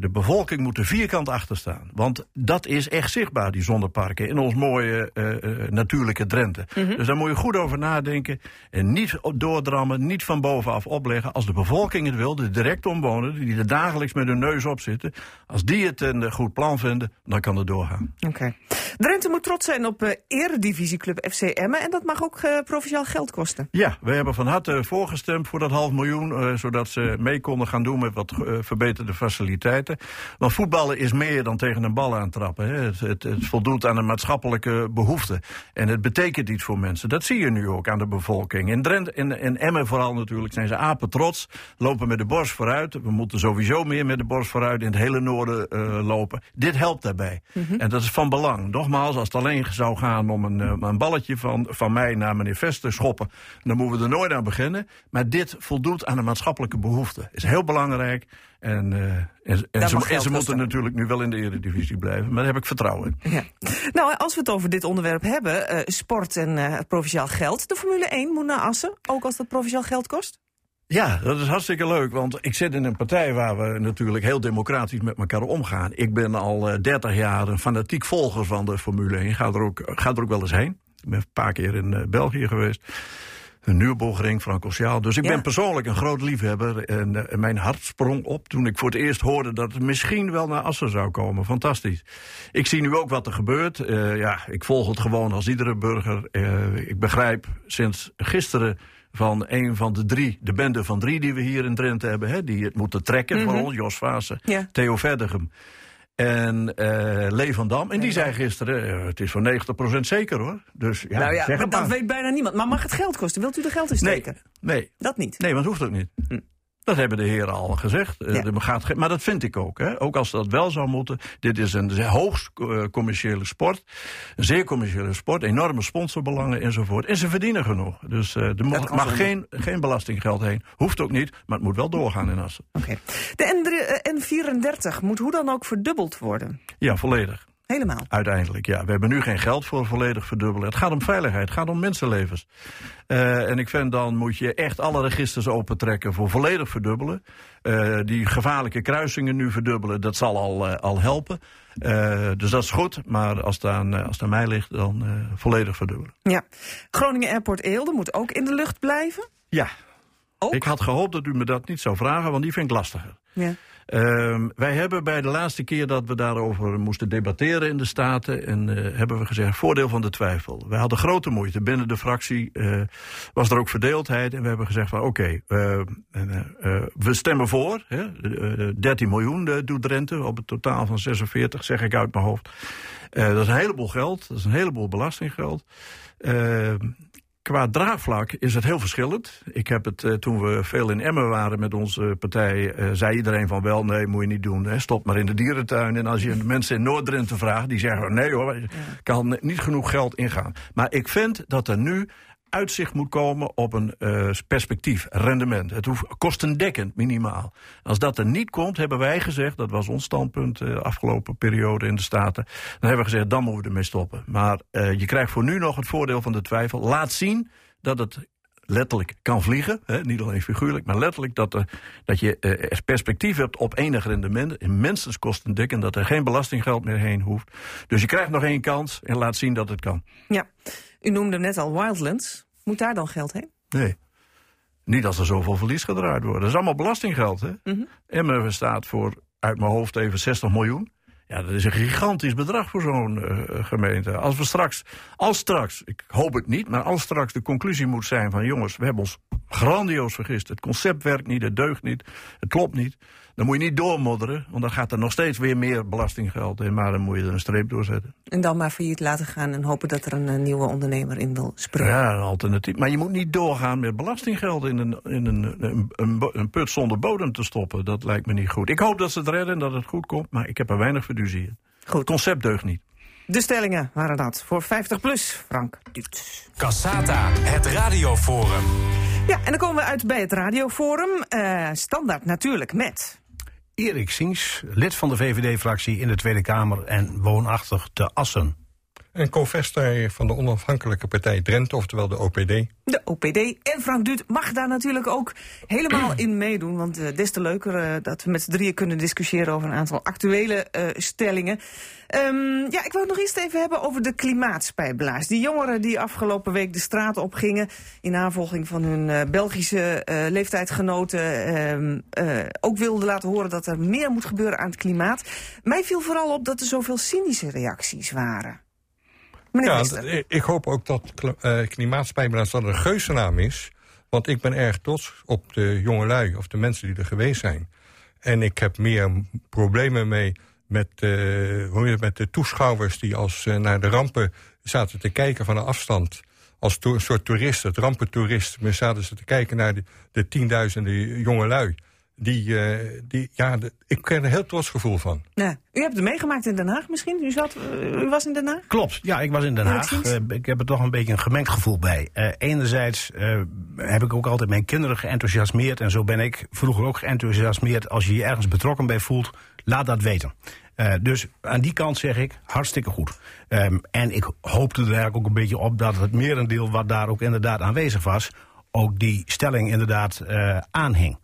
de bevolking moet er vierkant achter staan. Want dat is echt zichtbaar, die zonneparken, in ons mooie eh, eh, natuurlijke Drenthe. Dus daar moet je goed over nadenken. En niet doordrammen, niet van bovenaf opleggen. Als de bevolking het wil, de direct omwonenden, die er dagelijks met hun neus op zitten. Als die het een eh, goed plan vinden, dan kan het doorgaan. Oké. Drenthe moet trots zijn op eh eredivisieclub FC Emmen. En dat mag ook eh, provinciaal geld kosten. Ja, we hebben van harte voorgestemd voor dat half miljoen. Eh, zodat ze mee konden gaan doen met wat eh, verbeterde faciliteiten. Want voetballen is meer dan tegen een bal aantrappen. Hè. Het, het, het voldoet aan een maatschappelijke behoefte. En het betekent iets voor mensen. Dat zie je nu ook aan de bevolking. In Drenthe en in Emmen vooral natuurlijk zijn ze apen trots. Lopen met de borst vooruit. We moeten sowieso meer met de borst vooruit in het hele noorden eh, lopen. Dit helpt daarbij. En dat is van belang. Nogmaals, als het alleen zou gaan om een, een balletje van, van mij naar meneer Vest te schoppen... dan moeten we er nooit aan beginnen. Maar dit voldoet aan een maatschappelijke behoefte. Is heel belangrijk. En, eh, en, en ze, en moeten natuurlijk nu wel in de eredivisie blijven. Maar daar heb ik vertrouwen in. Ja. Nou, als we het over dit onderwerp hebben, eh, sport en eh, provinciaal geld. De Formule 1 moet naar Assen, ook als dat provinciaal geld kost? Ja, dat is hartstikke leuk. Want ik zit in een partij waar we natuurlijk heel democratisch met elkaar omgaan. Ik ben al eh, 30 jaar een fanatiek volger van de Formule 1. Ga er ook, ga er ook wel eens heen. Ik ben een paar keer in België geweest. Een Nürburgring, Francorchamps. Dus ik Ja. ben persoonlijk een groot liefhebber. En, eh, mijn hart sprong op toen ik voor het eerst hoorde dat het misschien wel naar Assen zou komen. Fantastisch. Ik zie nu ook wat er gebeurt. Eh, ja, ik volg het gewoon als iedere burger. Eh, ik begrijp sinds gisteren van een van de drie, de bende van drie die we hier in Drenthe hebben, hè, die het moeten trekken voor ons, Jos Vaassen, Ja. Theo Verdegem en eh Lee van Dam. En die zei gisteren, eh, het is voor 90% zeker hoor. Dus ja, nou ja, zeg maar het dat weet bijna niemand. Maar mag het geld kosten? Wilt u er geld in nee, steken? nee, Dat niet. nee, want dat hoeft ook niet. Dat hebben de heren al gezegd. Eh, Ja. gaat maar dat vind ik ook. Hè. Ook als dat wel zou moeten. Dit is een hoogst eh, commerciële sport. Een zeer commerciële sport. Enorme sponsorbelangen enzovoort. En ze verdienen genoeg. Dus eh, er mag, geen, geen belastinggeld heen. Hoeft ook niet. Maar het moet wel doorgaan in Assen. Oké. De N3 eh, N34 moet hoe dan ook verdubbeld worden. Ja, volledig. Helemaal. Uiteindelijk, ja. We hebben nu geen geld voor volledig verdubbelen. Het gaat om veiligheid, het gaat om mensenlevens. Eh, en ik vind dan moet je echt alle registers opentrekken voor volledig verdubbelen. Eh, die gevaarlijke kruisingen nu verdubbelen, dat zal al, eh, al helpen. Dus dat is goed, maar als het aan, als het aan mij ligt, dan volledig verdubbelen. Ja. Groningen Airport Eelde moet ook in de lucht blijven. Ja, Ook? ik had gehoopt dat u me dat niet zou vragen, want die vind ik lastiger. Ja. Ehm, wij hebben bij de laatste keer dat we daarover moesten debatteren in de Staten... en eh, hebben we gezegd, voordeel van de twijfel. Wij hadden grote moeite. Binnen de fractie eh, was er ook verdeeldheid. En we hebben gezegd van oké, eh, we stemmen voor. Hè, Eh, eh, 13 miljoen doet Drenthe op het totaal van 46, zeg ik uit mijn hoofd. Dat is een heleboel geld, dat is een heleboel belastinggeld. Qua draagvlak is het heel verschillend. Ik heb het eh, toen we veel in Emmen waren met onze partij, eh, zei iedereen van wel, nee, moet je niet doen. Hè. Stop maar in de dierentuin. En als je de mensen in Noord-Drenthe vraagt, die zeggen nee hoor, kan niet genoeg geld ingaan. Maar ik vind dat er nu uitzicht moet komen op een eh, perspectief, rendement. Het hoeft kostendekkend minimaal. Als dat er niet komt, hebben wij gezegd, dat was ons standpunt de afgelopen periode in de Staten, dan hebben we gezegd, dan moeten we ermee stoppen. Maar eh, je krijgt voor nu nog het voordeel van de twijfel. Laat zien dat het letterlijk kan vliegen. Hè, niet alleen figuurlijk, maar letterlijk dat, er, dat je eh, perspectief hebt op enig rendement. In minstens kostendekkend, dat er geen belastinggeld meer heen hoeft. Dus je krijgt nog één kans en laat zien dat het kan. Ja, u noemde net al Wildlands. Moet daar dan geld heen? Nee. Niet als er zoveel verlies gedraaid wordt. Dat is allemaal belastinggeld. Hè? Emmen staat voor, uit mijn hoofd even, 60 miljoen. Ja, dat is een gigantisch bedrag voor zo'n eh, gemeente. Als we straks, als straks, ik hoop het niet, maar als straks de conclusie moet zijn van jongens, we hebben ons grandioos vergist. Het concept werkt niet, het deugt niet, het klopt niet. Dan moet je niet doormodderen, want dan gaat er nog steeds weer meer belastinggeld in. Maar dan moet je er een streep door zetten. En dan maar failliet laten gaan en hopen dat er een, eh, nieuwe ondernemer in wil springen. Ja, een alternatief. Maar je moet niet doorgaan met belastinggeld in een, in een, een, een, put zonder bodem te stoppen. Dat lijkt me niet goed. Ik hoop dat ze het redden en dat het goed komt, maar ik heb er weinig fiducie in. Het Goed. concept deugt niet. De stellingen waren dat voor 50 plus. Frank Duits. Cassata, het radioforum. Ja, en dan komen we uit bij het radioforum. Eh, standaard natuurlijk met... Erik Sings, lid van de VVD-fractie in de Tweede Kamer en woonachtig te Assen. En co-vester van de onafhankelijke partij Drenthe, oftewel de OPD. de OPD. En Frank Duut mag daar natuurlijk ook helemaal in meedoen. Want eh, des te leuker eh, dat we met z'n drieën kunnen discussiëren over een aantal actuele eh, stellingen. Ehm, ja, ik wil het nog eerst even hebben over de klimaatspijbelaars. Die jongeren die afgelopen week de straat opgingen... in navolging van hun Belgische leeftijdsgenoten... ehm, eh, ook wilden laten horen dat er meer moet gebeuren aan het klimaat. Mij viel vooral op dat er zoveel cynische reacties waren. Ja, d- ik hoop ook dat kl- eh, klimaatspijbelaars dat een geuzennaam is. Want ik ben erg trots op de jongelui of de mensen die er geweest zijn. En ik heb meer problemen mee met, eh, het, met de toeschouwers... die als eh, naar de rampen zaten te kijken van een afstand... als to- een soort toerist, het rampentoerist... maar zaten ze te kijken naar de, de tienduizenden jongelui. Die, eh, die, ja, de- ik krijg er een heel trots gevoel van. Ja. U hebt het meegemaakt in Den Haag misschien? U, zat, eh, u was in Den Haag? Klopt, ja, ik was in Den Haag. Eh, ik heb er toch een beetje een gemengd gevoel bij. Eh, enerzijds eh, heb ik ook altijd mijn kinderen geenthousiasmeerd. En zo ben ik vroeger ook geenthousiasmeerd. Als je je ergens betrokken bij voelt, laat dat weten. Eh, dus aan die kant zeg ik, hartstikke goed. Ehm, en ik hoopte er eigenlijk ook een beetje op dat het merendeel wat daar ook inderdaad aanwezig was... ook die stelling inderdaad eh, aanhing.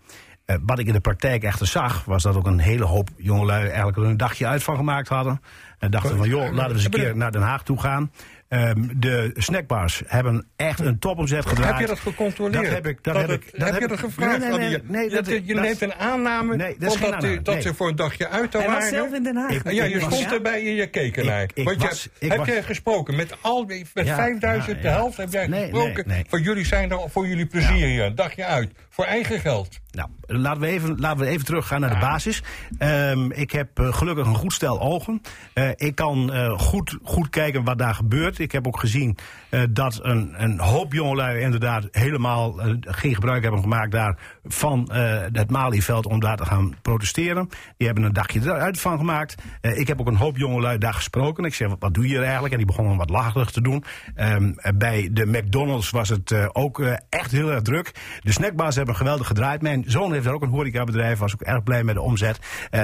Eh, wat ik in de praktijk echter zag, was dat ook een hele hoop jongelui eigenlijk er een dagje uit van gemaakt hadden. En dachten van, joh, laten we eens een keer naar Den Haag toe gaan. Ehm, de snackbars hebben echt een topomzet gedraaid. Heb je dat gecontroleerd? Dat heb ik. Dat Dat heb ik. Dat heb je dat gevraagd? Nee, nee, dat- je neemt een aanname Nee, dat is van geen dat, u- aanname, dat nee. ze voor een dagje uit Hij was waren. zelf in Den Haag. Ik- ja, je stond erbij en je keek ernaar. Want je, was- heb jij gesproken met al met Ja, 5000, ja, de helft heb jij gesproken. Van jullie zijn er voor jullie plezier hier, een dagje uit. Voor eigen geld. Nou, laten we even, laten we even teruggaan naar de basis. Ehm, ik heb eh, gelukkig een goed stel ogen. Eh, ik kan eh, goed, goed kijken wat daar gebeurt. Ik heb ook gezien eh, dat een, een hoop jongelui inderdaad helemaal eh, geen gebruik hebben gemaakt daar van eh, het Malieveld om daar te gaan protesteren. Die hebben een dagje eruit van gemaakt. Ik heb ook een hoop jongelui daar gesproken. Ik zeg, wat doe je hier eigenlijk? En die begonnen wat lacherig te doen. Ehm, bij de McDonald's was het ook echt heel erg druk. De snackbars hebben geweldig gedraaid. Mijn zoon heeft daar ook een horecabedrijf, was ook erg blij met de omzet.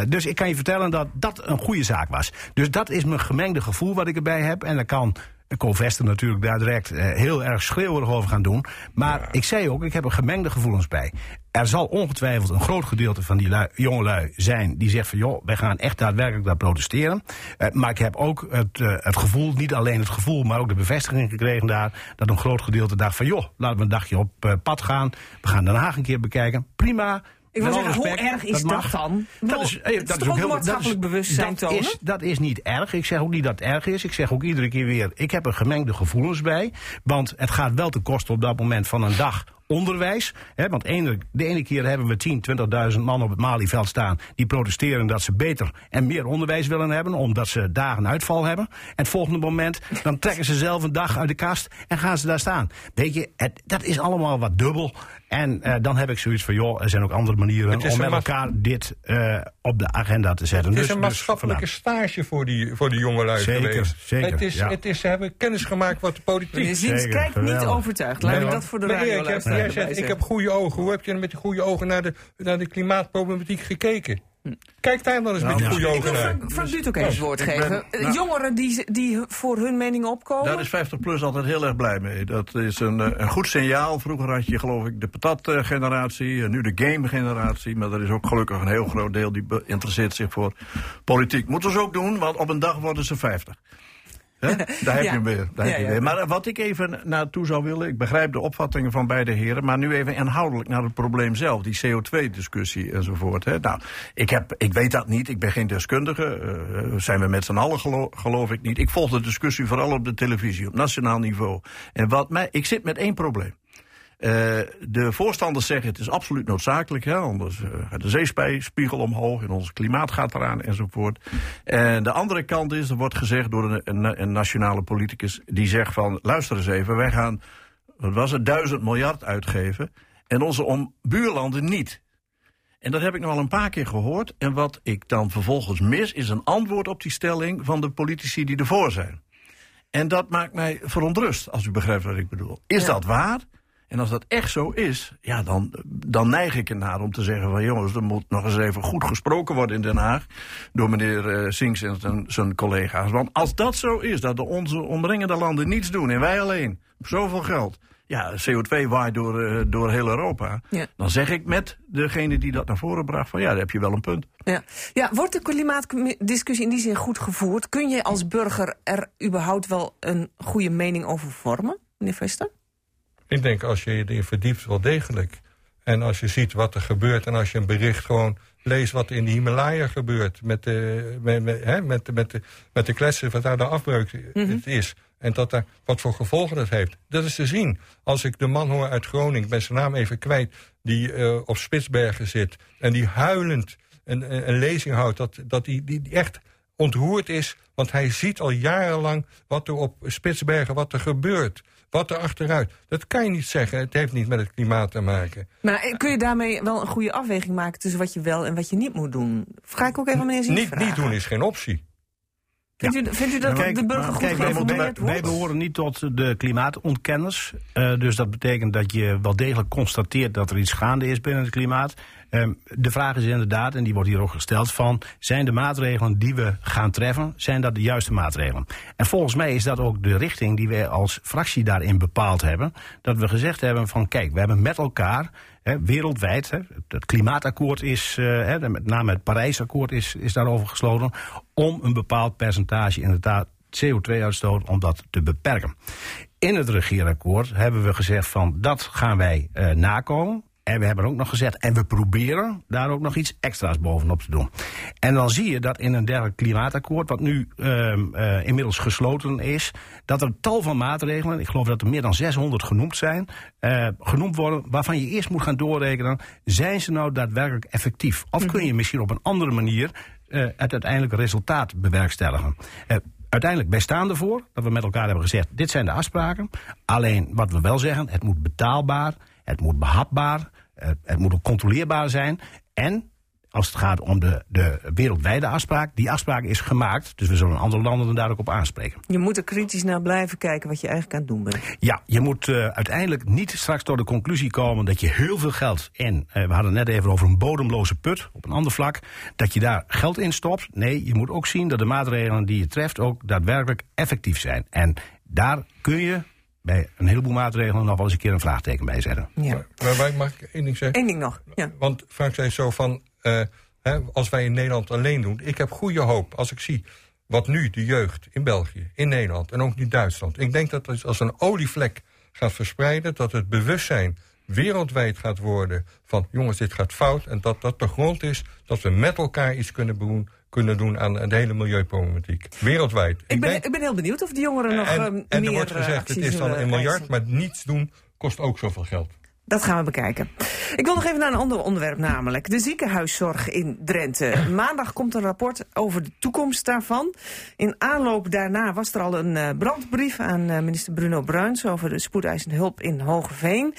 Dus ik kan je vertellen dat dat een goede zaak was. Dus dat is mijn gemengde gevoel wat ik erbij heb. En dan kan Covester natuurlijk daar direct eh, heel erg schreeuwerig over gaan doen. Maar ik zei ook, ik heb er gemengde gevoelens bij. Er zal ongetwijfeld een groot gedeelte van die lui, jongelui zijn die zegt van joh, wij gaan echt daadwerkelijk daar protesteren. Eh, maar ik heb ook het, eh, het gevoel, niet alleen het gevoel, maar ook de bevestiging gekregen daar, dat een groot gedeelte dacht van joh, laten we een dagje op pad gaan. We gaan Den Haag een keer bekijken. Prima. Ik wil zeggen, hoe erg is dat, dan? Dat is, eh, dat is ook heel maatschappelijk dat is- bewustzijn dat? Is, dat is niet erg. Ik zeg ook niet dat het erg is. Ik zeg ook iedere keer weer, ik heb er gemengde gevoelens bij. Want het gaat wel ten koste op dat moment van een dag onderwijs. Hè, want ene, de ene keer hebben we 10, 20.000 man op het Malieveld staan... die protesteren dat ze beter en meer onderwijs willen hebben... omdat ze dagen uitval hebben. En het volgende moment, dan trekken ze zelf een dag uit de kast... en gaan ze daar staan. Weet je, het, dat is allemaal wat dubbel. En eh, dan heb ik zoiets van, joh, er zijn ook andere manieren... Om met elkaar dit eh, op de agenda te zetten. Het is Dus- een dus maatschappelijke stage voor die, voor die jongelui Zeker, geweest. zeker, het is, ja. het is, ze hebben kennis gemaakt wat de politiek Zeker, kijkt niet overtuigd. Laat Nee, hoor. dat voor de radio jij- jij zegt, ik heb goede ogen. Hoe heb je met die goede ogen naar de, naar de klimaatproblematiek gekeken? Kijk daar dan eens met die goede Ik ogen wil naar. Frank, Frank Duut ook even het woord ik ben- geven. Eh, nou- Jongeren die, die voor hun mening opkomen. Daar is 50PLUS altijd heel erg blij mee. Dat is een, eh, een goed signaal. Vroeger had je geloof ik de patat-generatie, en nu de game-generatie. Maar er is ook gelukkig een heel groot deel die interesseert zich voor politiek. Moeten ze ook doen, want op een dag worden ze 50. Daar heb je hem weer. Daar heb je weer. Maar eh, wat ik even naartoe zou willen, ik begrijp de opvattingen van beide heren, maar nu even inhoudelijk naar het probleem zelf, die CO2-discussie enzovoort. Hè? Nou, ik, heb, ik weet dat niet, ik ben geen deskundige, eh, zijn we met z'n allen gelo- geloof ik niet. Ik volg de discussie vooral op de televisie, op nationaal niveau. En wat mij, ik zit met één probleem. Eh, de voorstanders zeggen het is absoluut noodzakelijk, hè, anders eh, gaat de zeespiegel omhoog en ons klimaat gaat eraan enzovoort. En de andere kant is, er wordt gezegd door een, een, een nationale politicus die zegt van luister eens even, wij gaan, wat was het, duizend miljard uitgeven en onze om buurlanden niet. En dat heb ik nog al een paar keer gehoord. En wat ik dan vervolgens mis, is een antwoord op die stelling van de politici die ervoor zijn. En dat maakt mij verontrust, als u begrijpt wat ik bedoel. Is dat waar? En als dat echt zo is, ja, dan, dan neig ik ernaar om te zeggen van jongens, er moet nog eens even goed gesproken worden in Den Haag door meneer eh Sinks en zijn, zijn collega's. Want als dat zo is, dat de onze omringende landen niets doen en wij alleen, zoveel geld, ja, CO2 waait door, eh, door heel Europa, Ja. dan zeg ik met degene die dat naar voren bracht van ja, daar heb je wel een punt. Ja. ja, wordt de klimaatdiscussie in die zin goed gevoerd? Kun je als burger er überhaupt wel een goede mening over vormen, meneer Vester? Ik denk als je je erin verdiept wel degelijk. En als je ziet wat er gebeurt en als je een bericht gewoon leest wat in de Himalaya gebeurt. Met de, met, met, hè, met, de- met, de, met de kletsen, wat daar de afbreuk het is. En dat daar, wat voor gevolgen dat heeft. Dat is te zien. Als ik de man hoor uit Groningen, ik ben zijn naam even kwijt... die eh, op Spitsbergen zit en die huilend een, een, een lezing houdt... dat, dat die, die, die echt ontroerd is, want hij ziet al jarenlang... wat er op Spitsbergen, wat er gebeurt, wat er achteruit. Dat kan je niet zeggen, het heeft niet met het klimaat te maken. Maar eh, kun je daarmee wel een goede afweging maken tussen wat je wel en wat je niet moet doen? Ga ik ook even aan meneer Ziens Niet, niet doen is geen optie. Vindt, u, vindt u dat Kijk, de burger goed kijk, wij, geïnformeerd wij, wij behoren niet tot de klimaatontkenners. Eh, dus dat betekent dat je wel degelijk constateert dat er iets gaande is binnen het klimaat. Ehm, de vraag is inderdaad, en die wordt hier ook gesteld, van zijn de maatregelen die we gaan treffen, zijn dat de juiste maatregelen? En volgens mij is dat ook de richting die wij als fractie daarin bepaald hebben. Dat we gezegd hebben van kijk, we hebben met elkaar wereldwijd, het klimaatakkoord is, eh, met name het Parijsakkoord is, is daarover gesloten, om een bepaald percentage inderdaad CO2-uitstoot om dat te beperken. In het regeerakkoord hebben we gezegd van dat gaan wij eh, nakomen. En we hebben ook nog gezegd, en we proberen daar ook nog iets extra's bovenop te doen. En dan zie je dat in een dergelijk klimaatakkoord, wat nu ehm, eh, inmiddels gesloten is, dat er tal van maatregelen, ik geloof dat er meer dan 600 genoemd zijn, eh, genoemd worden, waarvan je eerst moet gaan doorrekenen, zijn ze nou daadwerkelijk effectief? Of kun je misschien op een andere manier eh, het uiteindelijke resultaat bewerkstelligen? Uiteindelijk, wij staan ervoor dat we met elkaar hebben gezegd: dit zijn de afspraken. Alleen wat we wel zeggen, het moet betaalbaar, het moet behapbaar, eh, het moet ook controleerbaar zijn. En als het gaat om de, de wereldwijde afspraak, die afspraak is gemaakt. Dus we zullen andere landen er daar ook op aanspreken. Je moet er kritisch naar blijven kijken wat je eigenlijk aan het doen bent. Ja, je moet eh, uiteindelijk niet straks tot de conclusie komen dat je heel veel geld in. eh, we hadden het net even over een bodemloze put op een ander vlak. Dat je daar geld in stopt. Nee, je moet ook zien dat de maatregelen die je treft ook daadwerkelijk effectief zijn. En daar kun je bij een heleboel maatregelen nog wel eens een keer een vraagteken bij zetten. Ja. Maar, maar wij- mag ik één ding zeggen? Eén ding nog. Ja. Want Frank zei zo van, eh, hè, als wij in Nederland alleen doen... ik heb goede hoop als ik zie wat nu de jeugd in België, in Nederland... en ook in Duitsland. Ik denk dat het als een olievlek gaat verspreiden... dat het bewustzijn wereldwijd gaat worden van... jongens, dit gaat fout en dat dat de grond is... dat we met elkaar iets kunnen doen, kunnen doen aan de hele milieuproblematiek. Wereldwijd. Ik ben, denk- ik ben heel benieuwd of de jongeren nog en, ehm, en meer er wordt eh, gezegd, het is dan een miljard... eisen. maar niets doen kost ook zoveel geld. Dat gaan we bekijken. Ik wil nog even naar een ander onderwerp, namelijk de ziekenhuiszorg in Drenthe. Maandag komt een rapport over de toekomst daarvan. In aanloop daarna was er al een eh, brandbrief aan eh, minister Bruno Bruins over de spoedeisende hulp in Hogeveen.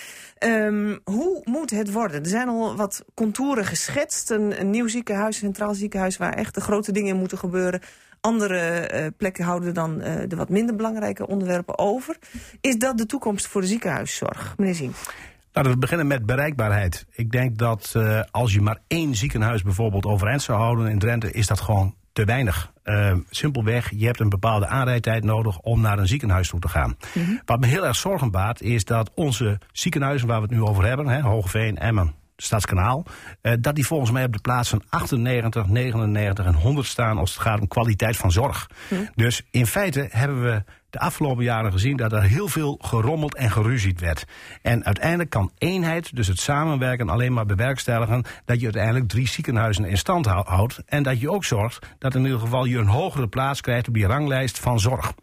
Ehm, hoe moet het worden? Er zijn al wat contouren geschetst. Een, nieuw ziekenhuis, een centraal ziekenhuis, waar echt de grote dingen in moeten gebeuren. Andere eh, plekken houden dan eh, de wat minder belangrijke onderwerpen over. Is dat de toekomst voor de ziekenhuiszorg? Meneer Zien. Laten we beginnen met bereikbaarheid. Ik denk dat eh, als je maar één ziekenhuis bijvoorbeeld overeind zou houden in Drenthe, is dat gewoon te weinig. Uh, simpelweg, je hebt een bepaalde aanrijdtijd nodig om naar een ziekenhuis toe te gaan. Wat me heel erg zorgen baart, is dat onze ziekenhuizen waar we het nu over hebben, hè, Hogeveen, Emmen, Stadskanaal, eh, dat die volgens mij op de plaatsen 98, 99 en 100 staan als het gaat om kwaliteit van zorg. Dus in feite hebben we de afgelopen jaren gezien dat er heel veel gerommeld en geruzied werd. En uiteindelijk kan eenheid, dus het samenwerken, alleen maar bewerkstelligen dat je uiteindelijk drie ziekenhuizen in stand hou- houdt. En dat je ook zorgt dat in ieder geval je een hogere plaats krijgt op die ranglijst van zorg.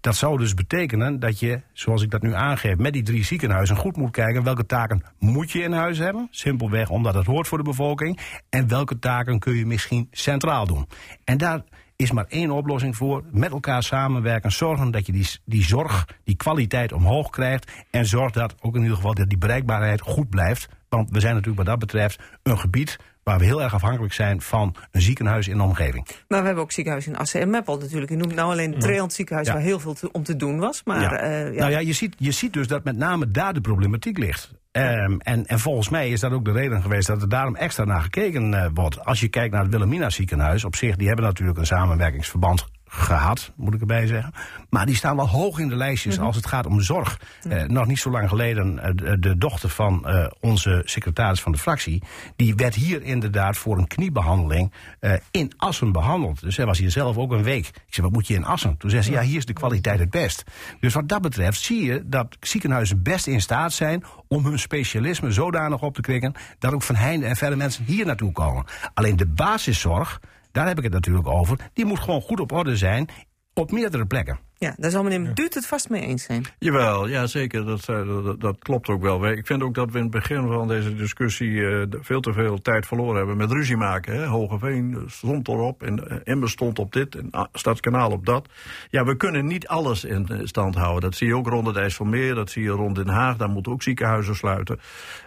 Dat zou dus betekenen dat je, zoals ik dat nu aangeef, met die drie ziekenhuizen goed moet kijken welke taken moet je in huis hebben. Simpelweg omdat het hoort voor de bevolking. En welke taken kun je misschien centraal doen. En daar is maar één oplossing voor. Met elkaar samenwerken. Zorgen dat je die, die zorg, die kwaliteit omhoog krijgt. En zorg dat ook in ieder geval dat die bereikbaarheid goed blijft. Want we zijn natuurlijk wat dat betreft een gebied waar we heel erg afhankelijk zijn van een ziekenhuis in de omgeving. Maar we hebben ook ziekenhuizen in Assen en Meppel natuurlijk. Je noemt nou alleen het Treant ziekenhuis Ja. waar heel veel te- om te doen was. Maar Ja. eh, ja. Nou ja, je ziet, je ziet dus dat met name daar de problematiek ligt. Ehm, en, en volgens mij is dat ook de reden geweest dat er daarom extra naar gekeken eh, wordt. Als je kijkt naar het Wilhelmina ziekenhuis, op zich, die hebben natuurlijk een samenwerkingsverband gehad, moet ik erbij zeggen. Maar die staan wel hoog in de lijstjes als het gaat om zorg. Eh, nog niet zo lang geleden, eh, de, de dochter van eh, onze secretaris van de fractie, die werd hier inderdaad voor een kniebehandeling eh, in Assen behandeld. Dus zij was hier zelf ook een week. Ik zei, wat moet je in Assen? Toen zei ze, ja, hier is de kwaliteit het best. Dus wat dat betreft zie je dat ziekenhuizen best in staat zijn om hun specialisme zodanig op te krikken dat ook van heinde en verre mensen hier naartoe komen. Alleen de basiszorg, daar heb ik het natuurlijk over, die moet gewoon goed op orde zijn op meerdere plekken. Ja, daar zal meneer Duut het vast mee eens zijn. Jawel, ja zeker. Dat, eh, dat, dat klopt ook wel. Ik vind ook dat we in het begin van deze discussie eh, veel te veel tijd verloren hebben met ruzie maken. Hè. Hogeveen stond erop en uh, Emmen stond op dit en ah, Stadskanaal op dat. Ja, we kunnen niet alles in eh, stand houden. Dat zie je ook rond het IJsselmeer, dat zie je rond Den Haag. Daar moeten ook ziekenhuizen sluiten.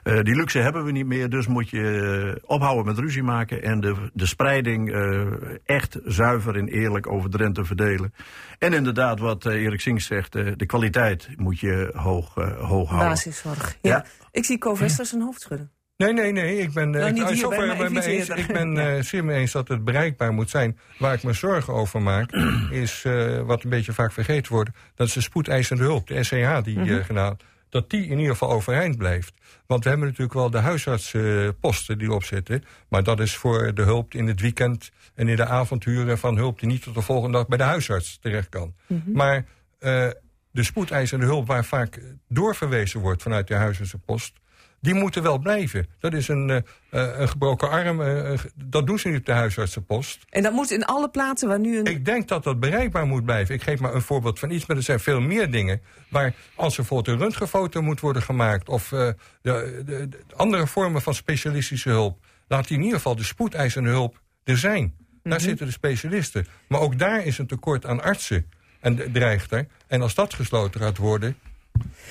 Eh, die luxe hebben we niet meer, dus moet je eh, ophouden met ruzie maken... en de, de spreiding eh, echt zuiver en eerlijk over Drenthe verdelen. En inderdaad, wat eh, Erik Sings zegt, eh, de kwaliteit moet je hoog, eh, hoog houden. Basiszorg. Ja. Ja. Ik zie Co Westers zijn hoofd schudden. Nee, nee, nee. Ik ben, eh, Nou, ik- even ik eens. ben eh, zeer mee eens dat het bereikbaar moet zijn. Waar ik me zorgen over maak, is eh, wat een beetje vaak vergeten wordt. Dat is de spoedeisende hulp, de SCH die Mhm. eh, gedaan. Dat die in ieder geval overeind blijft. Want we hebben natuurlijk wel de huisartsenposten die opzitten. Maar dat is voor de hulp in het weekend en in de avonturen van hulp die niet tot de volgende dag bij de huisarts terecht kan. Maar eh, de spoedeisende hulp waar vaak doorverwezen wordt vanuit de huisartsenpost. Die moeten wel blijven. Dat is een, eh, eh, een gebroken arm. eh, dat doen ze niet op de huisartsenpost. En dat moet in alle plaatsen waar nu een... Ik denk dat dat bereikbaar moet blijven. Ik geef maar een voorbeeld van iets, maar er zijn veel meer dingen. Waar als er bijvoorbeeld een röntgenfoto moet worden gemaakt... of de, de- de andere vormen van specialistische hulp... laat in ieder geval de spoedeisende hulp er zijn. Daar zitten de specialisten. Maar ook daar is een tekort aan artsen. En dreigt er. En als dat gesloten gaat worden...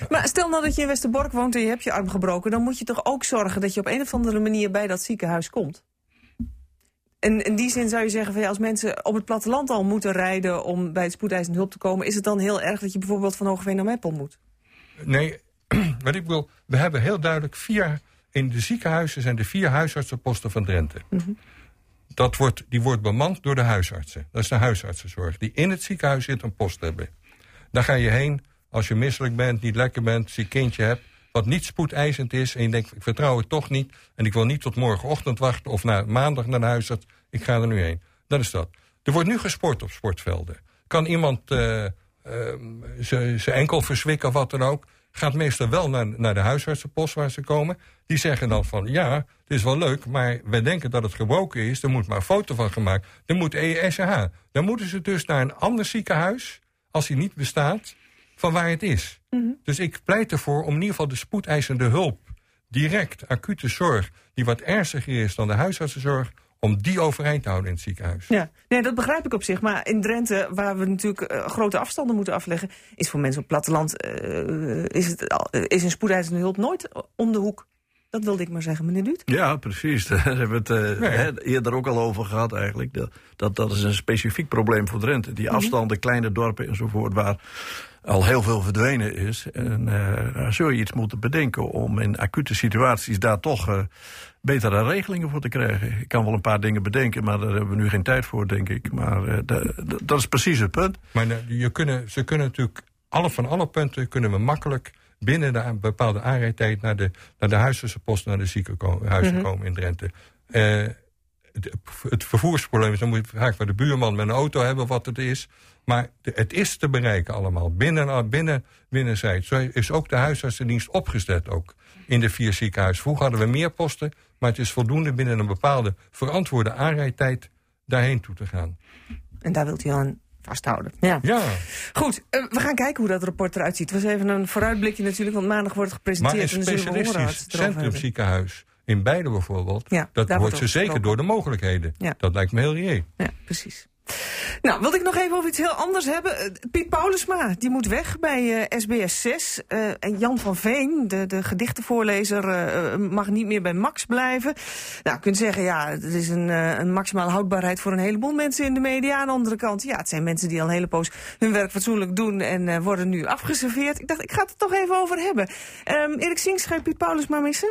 Maar stel nou dat je in Westerbork woont en je hebt je arm gebroken... dan moet je toch ook zorgen dat je op een of andere manier bij dat ziekenhuis komt? En in die zin zou je zeggen, van, ja, als mensen op het platteland al moeten rijden... om bij het spoedeisende hulp te komen... is het dan heel erg dat je bijvoorbeeld van Hogeveen naar Meppel moet? Nee, wat ik wil, we hebben heel duidelijk vier. In de ziekenhuizen zijn er vier huisartsenposten van Drenthe. Dat wordt, die wordt bemand door de huisartsen. Dat is de huisartsenzorg. Die in het ziekenhuis zit een post hebben. Daar ga je heen als je misselijk bent, niet lekker bent, een kindje hebt. Wat niet spoedeisend is. En je denkt, ik vertrouw het toch niet. En ik wil niet tot morgenochtend wachten of naar maandag naar de huisarts. Ik ga er nu heen. Dat is dat. Er wordt nu gesport op sportvelden. Kan iemand eh, zijn enkel verzwikken wat dan ook. Gaat meestal wel naar, naar de huisartsenpost waar ze komen. Die zeggen dan van ja, het is wel leuk, maar wij denken dat het gebroken is. Er moet maar een foto van gemaakt. Er moet E ESH. Dan moeten ze dus naar een ander ziekenhuis, als die niet bestaat, van waar het is. Dus ik pleit ervoor om in ieder geval de spoedeisende hulp direct acute zorg... die wat ernstiger is dan de huisartsenzorg... om die overeind te houden in het ziekenhuis. Ja, nee, dat begrijp ik op zich. Maar in Drenthe, waar we natuurlijk eh, grote afstanden moeten afleggen... is voor mensen op het platteland eh, is, het, eh, is een spoedeisende hulp nooit om de hoek. Dat wilde ik maar zeggen, meneer Duut. Ja, precies. Daar hebben we het eerder ook al over gehad eigenlijk. Dat, dat, dat is een specifiek probleem voor Drenthe. Die afstanden, kleine dorpen enzovoort, waar al heel veel verdwenen is. En eh, daar zul je iets moeten bedenken om in acute situaties daar toch eh, betere regelingen voor te krijgen. Ik kan wel een paar dingen bedenken, maar daar hebben we nu geen tijd voor, denk ik. Maar eh, da- da- dat is precies het punt. Maar je kunnen, ze kunnen natuurlijk... Alle, van alle punten kunnen we makkelijk binnen de bepaalde aanrijdtijd... naar de, naar de huisartsenpost, naar de ziekenhuizen komen in Drenthe. Eh, het, het vervoersprobleem is, dan moet je vaak bij de buurman met een auto hebben wat het is. Maar het is te bereiken allemaal, binnen, binnen, binnenzijds. Zo is ook de huisartsendienst opgezet ook in de vier ziekenhuizen. Vroeger hadden we meer posten, maar het is voldoende binnen een bepaalde verantwoorde aanrijdtijd daarheen toe te gaan. En daar wilt u aan vasthouden. Ja. Ja, Goed, eh, we gaan kijken hoe dat rapport eruit ziet. Het was even een vooruitblikje natuurlijk, want maandag wordt het maar gepresenteerd. een en dan zullen we horen wat specialistisch centrumziekenhuis in Beide bijvoorbeeld... Ja, dat wordt ze zeker door de mogelijkheden. Ja. Dat lijkt me heel reëel. Ja, precies. Nou, wilde ik nog even over iets heel anders hebben. Eh, Piet Paulusma, die moet weg bij eh, SBS 6. Eh, en Jan van Veen, de, de gedichtenvoorlezer, eh, eh, mag niet meer bij Max blijven. Nou, je kunt zeggen, ja, het is een, eh, een maximale houdbaarheid voor een heleboel mensen in de media. Aan de andere kant, ja, het zijn mensen die al een hele poos hun werk fatsoenlijk doen en eh, worden nu afgeserveerd. Ik dacht, ik ga het er toch even over hebben. Ehm Erik Sings, ga je Piet Paulusma missen?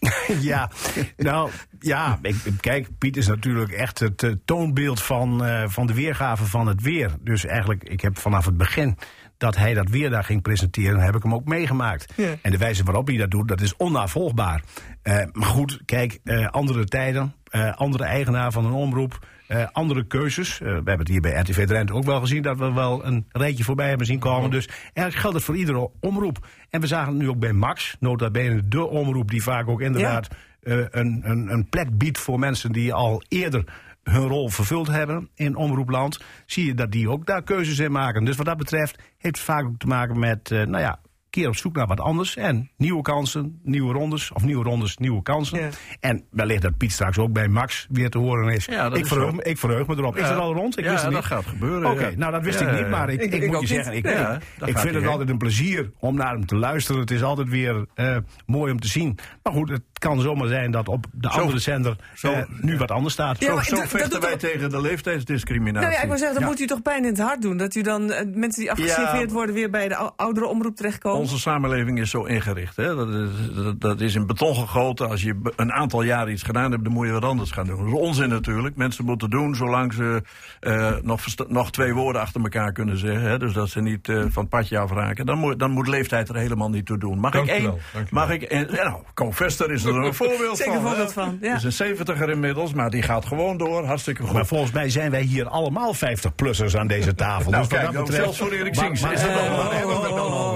Ja, nou ja, ik, kijk, Piet is natuurlijk echt het eh, toonbeeld van, eh, van de weergave van het weer. Dus eigenlijk, ik heb vanaf het begin dat hij dat weer daar ging presenteren, heb ik hem ook meegemaakt. Ja. En de wijze waarop hij dat doet, dat is onnavolgbaar. Eh, maar goed, kijk, andere tijden, andere eigenaar van een omroep, eh, andere keuzes. Eh, we hebben het hier bij RTV Drenthe ook wel gezien dat we wel een rijtje voorbij hebben zien komen. Dus eigenlijk geldt het voor iedere omroep. En we zagen het nu ook bij Max, nota bene de omroep die vaak ook inderdaad eh, een, een, een plek biedt voor mensen die al eerder hun rol vervuld hebben in omroepland, zie je dat die ook daar keuzes in maken. Dus wat dat betreft heeft het vaak ook te maken met, nou ja, keer op zoek naar wat anders. En nieuwe kansen, nieuwe rondes, of nieuwe rondes, nieuwe kansen. Ja. En wellicht dat Piet straks ook bij Max weer te horen is. Ja, dat ik, is verheug me, ik verheug me erop. Is dat al rond? Ik Ja, wist het dat niet. gaat gebeuren, Oké, ja. nou dat wist Ja, ik niet, maar ik, Ik- ik, ik moet je niet. zeggen, ik, Ja, ik, vind het heen. altijd een plezier om naar hem te luisteren. Het is altijd weer eh, mooi om te zien. Maar goed, het kan zomaar zijn dat op de Zo- andere zender zo- eh, nu wat anders staat. Ja, Zo, zo dat- dat vechten wij tegen de leeftijdsdiscriminatie. Nou ja, ik wil zeggen, dan Ja. moet u toch pijn in het hart doen. Dat u dan eh, mensen die afgeserveerd Ja. worden weer bij de ou- oudere omroep terechtkomen. Onze samenleving is zo ingericht. Hè? Dat, is, dat, dat is in beton gegoten. Als je een aantal jaar iets gedaan hebt, dan moet je wat anders gaan doen. Dat is onzin natuurlijk. Mensen moeten doen zolang ze eh, nog, nog twee woorden achter elkaar kunnen zeggen. Hè? Dus dat ze niet eh, van het padje afraken. Dan moet, dan moet leeftijd er helemaal niet toe doen. Mag Dank ik één? Mag ik nou, Confester is er een voorbeeld Zeker van. een voorbeeld van, ja. Is een zeventiger inmiddels, maar die gaat gewoon door. Hartstikke goed. Maar volgens mij zijn wij hier allemaal 50-plussers aan deze tafel. nou, dus kijk, dat betreft, zelfs voor Erik Maar- Sings maar- is dan? Oh,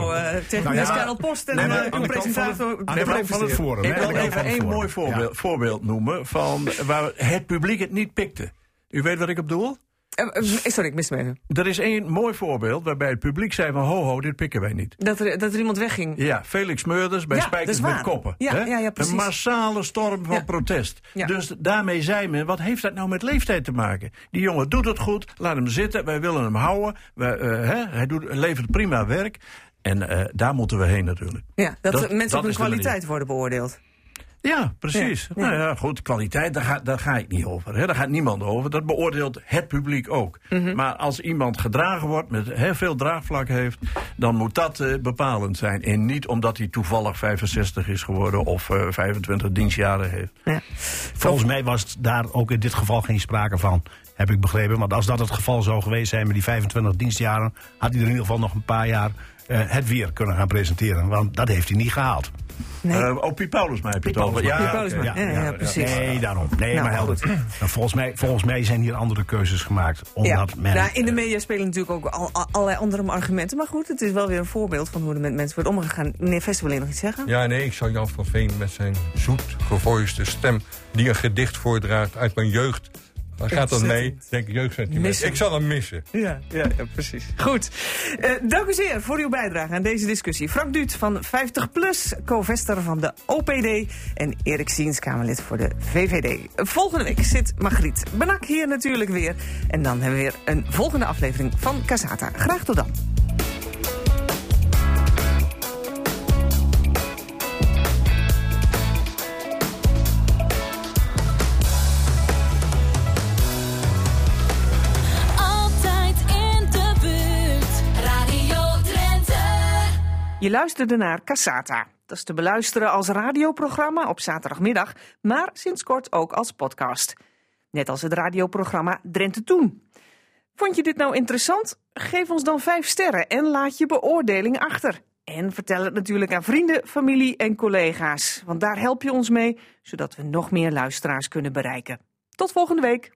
technisch Nou ja, Karel Post en Nee, eh, uw van het- presentator. aan de kant van het forum. Ik wil even één mooi voorbeeld, voorbeeld noemen van waar het publiek het niet pikte. U weet wat ik op bedoel? Eh, eh, sorry, ik mis me even. Er is één mooi voorbeeld waarbij het publiek zei van ho ho, dit pikken wij niet. Dat er, dat er iemand wegging. Ja, Felix Meurders bij Ja, Spijkers met. Koppen. Ja, hè? ja, ja, precies. Een massale storm van Ja. protest. Ja. Dus daarmee zei men, wat heeft dat nou met leeftijd te maken? Die jongen doet het goed, laat hem zitten, wij willen hem houden. Wij, eh, hè? Hij doet, levert prima werk. En eh, daar moeten we heen natuurlijk. Ja, dat, Dat- mensen dat op hun kwaliteit worden beoordeeld. Ja, precies. Ja, ja. Nou ja, goed, kwaliteit, daar ga, daar ga ik niet over. Hè. Daar gaat niemand over. Dat beoordeelt het publiek ook. Mhm. Maar als iemand gedragen wordt, met heel veel draagvlak heeft... dan moet dat eh, bepalend zijn. En niet omdat hij toevallig 65 is geworden... of eh, 25 dienstjaren heeft. Ja. Volgens mij was het daar ook in dit geval geen sprake van. Heb ik begrepen. Want als dat het geval zou geweest zijn met die 25 dienstjaren. had hij er in ieder geval nog een paar jaar eh, het weer kunnen gaan presenteren. Want dat heeft hij niet gehaald. Nee. Eh, oh, Piet Paulusma heb je het over. Ja, ja, precies. Nee, daarom. Nee, Nou, maar helder. Nou, volgens, mij, volgens mij zijn hier andere keuzes gemaakt. Ja. Omdat men, Nou, in de media spelen natuurlijk ook al, al- allerlei andere argumenten. Maar goed, het is wel weer een voorbeeld van hoe er met mensen wordt omgegaan. Meneer Vester, wil je nog iets zeggen? Ja, nee, ik zou Jan van Veen met zijn zoet gevoiste stem... die een gedicht voordraagt uit mijn jeugd... Dan gaat dat mee, denk ik, jeugdsentiment. Ik zal hem missen. Ja, ja, ja precies. Goed. Eh, dank u zeer voor uw bijdrage aan deze discussie. Frank Duut van 50PLUS, co-vester van de OPD... en Erik Siens, Kamerlid voor de VVD. Volgende week zit Margriet Benak hier natuurlijk weer. En dan hebben we weer een volgende aflevering van Casata. Graag tot dan. Je luisterde naar Casata. Dat is te beluisteren als radioprogramma op zaterdagmiddag, maar sinds kort ook als podcast. Net als het radioprogramma Drenthe Toen. Vond je dit nou interessant? Geef ons dan 5 sterren en laat je beoordeling achter. En vertel het natuurlijk aan vrienden, familie en collega's, want daar help je ons mee, zodat we nog meer luisteraars kunnen bereiken. Tot volgende week.